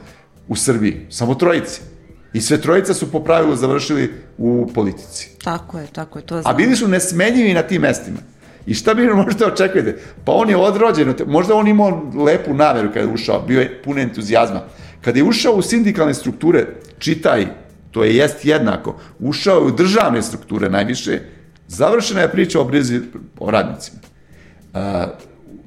u Srbiji. Samo trojice. I sve trojica su po pravilu završili u politici. Tako je, tako je, to A znam. bili su nesmenjivi na tim mestima. I šta bi [LAUGHS] možete očekujete? Pa on je odrođen, možda on imao lepu nameru kada je ušao, bio je pun entuzijazma. Kada je ušao u sindikalne strukture, čitaj, to je jest jednako, ušao je u državne strukture najviše, završena je priča o brizi o radnicima. Uh,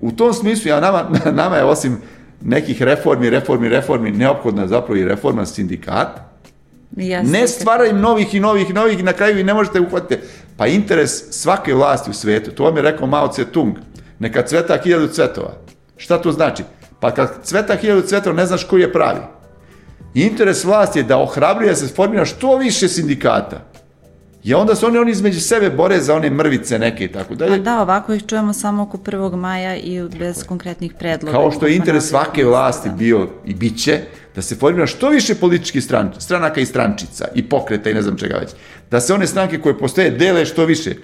u tom smislu, ja, nama, [LAUGHS] nama je osim nekih reformi, reformi, reformi, neophodna zapravo i reforma sindikata, Jeste, ne stvaraj novih i novih i novih i na kraju i ne možete uhvatiti. Pa interes svake vlasti u svetu, to vam je rekao Mao Tse-tung, neka cveta hiljadu cvetova. Šta to znači? Pa kad cveta hiljadu cvetova ne znaš koji je pravi. Interes vlasti je da ohrabruje da se formira što više sindikata. I onda se oni, oni između sebe bore za one mrvice neke i tako A dalje. da, ovako ih čujemo samo oko 1. maja i bez konkretnih predloga. Kao što je interes svake vlasti da. bio i bit će, da se formira što više političkih stran, stranaka i strančica i pokreta i ne znam čega već. Da se one stranke koje postoje dele što više.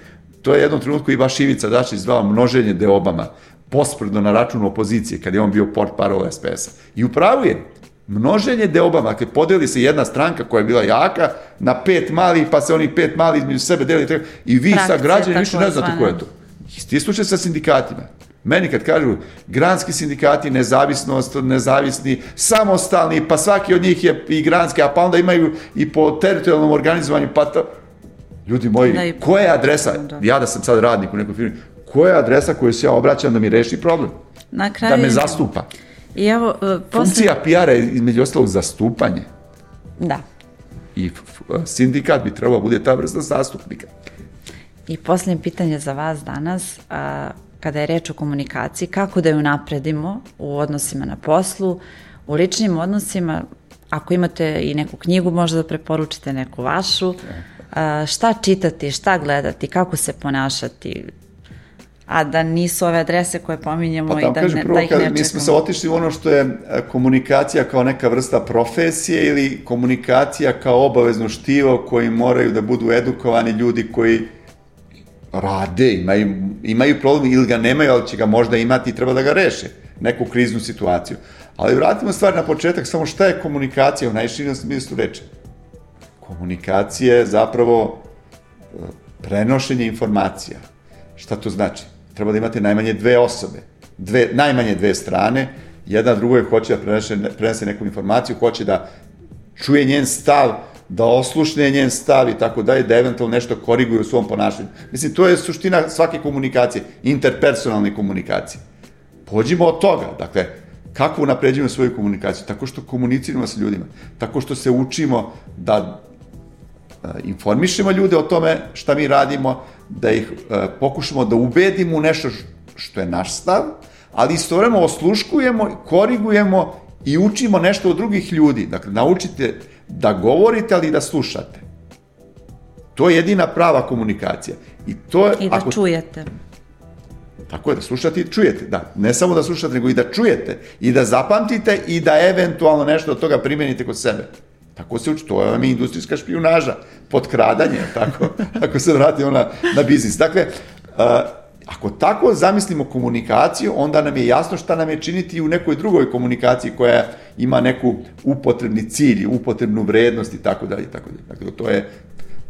To je jednom trenutku i baš Ivica Dačić zvao množenje deobama, pospredno na račun opozicije, kad je on bio port parol SPS-a. I upravo je, množenje deobama, kad podeli se jedna stranka koja je bila jaka na pet malih, pa se onih pet malih između sebe deli i vi sa Frakcije građani više ne znate ko je to. Isti slučaj sa sindikatima. Meni kad kažu granski sindikati, nezavisnost, nezavisni, samostalni, pa svaki od njih je i granski, a pa onda imaju i po teritorijalnom organizovanju, pa to... Ljudi moji, Da, koja je adresa? Da. Ja da sam sad radnik u nekoj firmi, koja je adresa koju se ja obraćam da mi reši problem? Na kraju... Da me zastupa. I evo, uh, posle... Funkcija PR-a je između ostalog zastupanje. Da. I sindikat bi trebao bude ta vrsta zastupnika. I posljednje pitanje za vas danas, a, kada je reč o komunikaciji, kako da ju napredimo u odnosima na poslu, u ličnim odnosima, ako imate i neku knjigu, možda da preporučite neku vašu, a, šta čitati, šta gledati, kako se ponašati, a da nisu ove adrese koje pominjemo Pa i tamo da, kaže ne, prvo, da ih ne mi smo se čekamo. otišli u ono što je e, komunikacija kao neka vrsta profesije ili komunikacija kao obavezno štivo koji moraju da budu edukovani ljudi koji rade, imaju, imaju problem ili ga nemaju, ali će ga možda imati i treba da ga reše, neku kriznu situaciju. Ali vratimo stvar na početak, samo šta je komunikacija u najširnom smislu reči? Komunikacija je zapravo e, prenošenje informacija. Šta to znači? Treba da imate najmanje dve osobe, dve, najmanje dve strane, jedna drugoj hoće da prenese, prenese neku informaciju, hoće da čuje njen stav, da oslušne njen stav i tako dalje, da eventualno nešto koriguje u svom ponašanju. Mislim, to je suština svake komunikacije, interpersonalne komunikacije. Pođimo od toga, dakle, kako unapređujemo svoju komunikaciju? Tako što komuniciramo sa ljudima, tako što se učimo da e, informišemo ljude o tome šta mi radimo, da ih e, pokušamo da ubedimo u nešto što je naš stav, ali istovremeno osluškujemo, korigujemo i učimo nešto od drugih ljudi. Dakle, naučite da govorite, ali i da slušate. To je jedina prava komunikacija. I to I da čujete. Tako je, da slušate i čujete, da. Ne samo da slušate, nego i da čujete. I da zapamtite i da eventualno nešto od toga primenite kod sebe. Tako se uči, to je vam industrijska špijunaža, potkradanje, tako, [LAUGHS] ako se vratimo na, na biznis. Dakle, uh, ako tako zamislimo komunikaciju, onda nam je jasno šta nam je činiti u nekoj drugoj komunikaciji koja ima neku upotrebni cilj, upotrebnu vrednost i tako dalje, i tako dalje. Dakle, to je,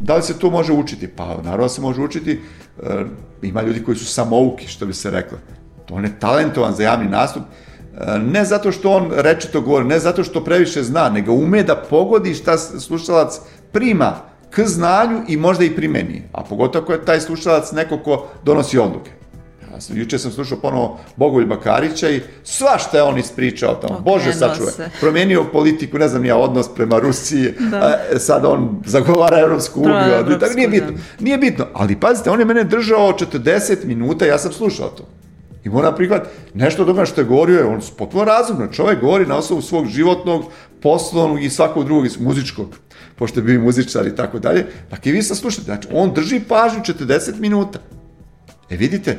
Da li se to može učiti? Pa naravno se može učiti. E, ima ljudi koji su samouki, što bi se reklo. To on je talentovan za javni nastup. E, ne zato što on rečito govori, ne zato što previše zna, nego ume da pogodi šta slušalac prima k znanju i možda i primeni. A pogotovo ako je taj slušalac neko ko donosi odluke. Ja sam, juče sam slušao ponovo Bogoljba Karića i svašta je on ispričao tamo. Okrenuo Bože sačuvaj. se. [LAUGHS] Promenio politiku, ne znam ja, odnos prema Rusiji, da. a, sad on zagovara Evropsku uniju, ali tako Proevropsku, nije da. bitno. Nije bitno, ali pazite, on je mene držao 40 minuta, ja sam slušao to. I mora prihvat nešto toga što je govorio je on potpuno razumno. Čovjek govori na osnovu svog životnog, poslovnog i svakog drugog muzičkog, pošto je bio muzičar i tako dalje. Dakle, i vi sad slušate, znači, on drži pažnju 40 minuta. E vidite,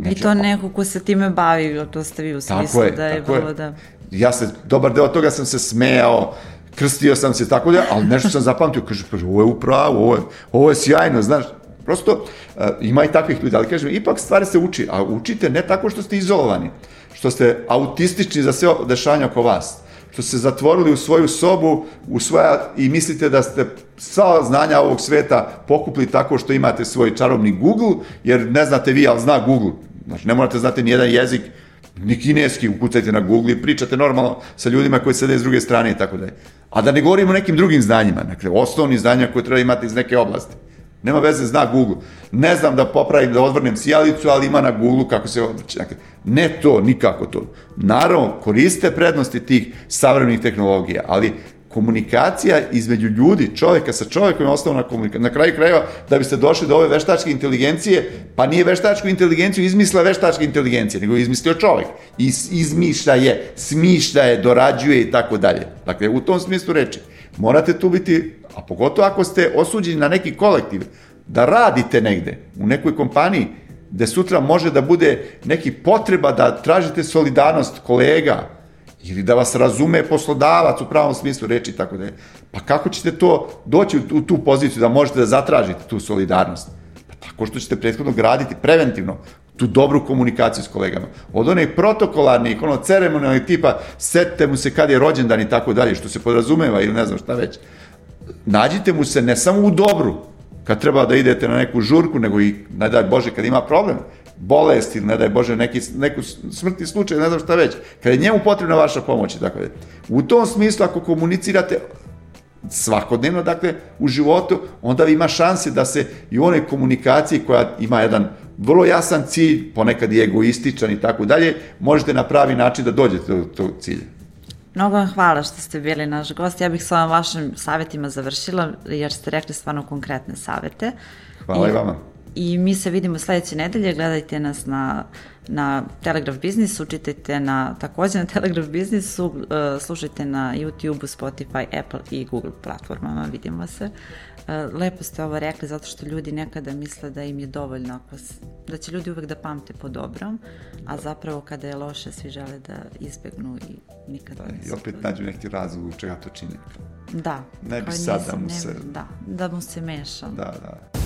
Znači, I to neko ko se time bavi, to ste vi u smislu je, da je bilo da... Ja se, dobar deo toga sam se smejao, krstio sam se tako da, ali nešto sam zapamtio, kaže, pa ovo je upravo, ovo je, ovo je sjajno, znaš, prosto uh, ima i takvih ljudi, ali kažem, ipak stvari se uči, a učite ne tako što ste izolovani, što ste autistični za sve dešanja oko vas, što ste zatvorili u svoju sobu u svoja, i mislite da ste sva znanja ovog sveta pokupili tako što imate svoj čarobni Google, jer ne znate vi, ali zna Google. Znači, ne morate znati ni jedan jezik, ni kineski, ukucajte na Google i pričate normalno sa ljudima koji sede s druge strane i tako dalje. A da ne govorimo o nekim drugim znanjima, dakle, osnovni znanja koje treba imati iz neke oblasti. Nema veze, zna Google. Ne znam da popravim, da odvrnem sijalicu, ali ima na Google kako se odvrće. Dakle, ne to, nikako to. Naravno, koriste prednosti tih savremenih tehnologija, ali komunikacija između ljudi, čovjeka sa čovjekom je osnovna komunikacija. Na kraju krajeva, da biste došli do ove veštačke inteligencije, pa nije veštačku inteligenciju izmislila veštačka inteligencija, nego je izmislio čovjek. Iz, izmišlja je, smišlja je, dorađuje i tako dalje. Dakle, u tom smislu reči. Morate tu biti, a pogotovo ako ste osuđeni na neki kolektiv, da radite negde, u nekoj kompaniji, gde sutra može da bude neki potreba da tražite solidarnost kolega, ili da vas razume poslodavac u pravom smislu reči i tako da je. Pa kako ćete to doći u tu poziciju da možete da zatražite tu solidarnost? Pa tako što ćete prethodno graditi preventivno tu dobru komunikaciju s kolegama. Od onih protokolarnih, ono ceremonijalnih tipa, setite mu se kad je rođendan i tako dalje, što se podrazumeva ili ne znam šta već. Nađite mu se ne samo u dobru, kad treba da idete na neku žurku, nego i, ne daj Bože, kad ima problem, bolest ili ne daj Bože neki, neku smrtni slučaj, ne znam šta već, kad je njemu potrebna vaša pomoć i tako da. U tom smislu, ako komunicirate svakodnevno, dakle, u životu, onda ima šanse da se i u onoj komunikaciji koja ima jedan vrlo jasan cilj, ponekad i egoističan i tako dalje, možete na pravi način da dođete do tog cilja. Mnogo vam hvala što ste bili naš gost. Ja bih sa vašim savjetima završila, jer ste rekli stvarno konkretne savete. Hvala I, i vama. I mi se vidimo sledeće nedelje, gledajte nas na, na Telegraph Business, učitajte na, takođe na Telegraph Businessu, uh, slušajte na YouTube, Spotify, Apple i Google platformama, vidimo se. Lepo ste ovo rekli zato što ljudi nekada misle da im je dovoljno ako, da će ljudi uvek da pamte po dobrom, a zapravo kada je loše svi žele da izbegnu i nikada da, I opet nađu neki razlog čega to čini. Da. Ne bi sad da mu se... Da, da mu se meša. Da, da.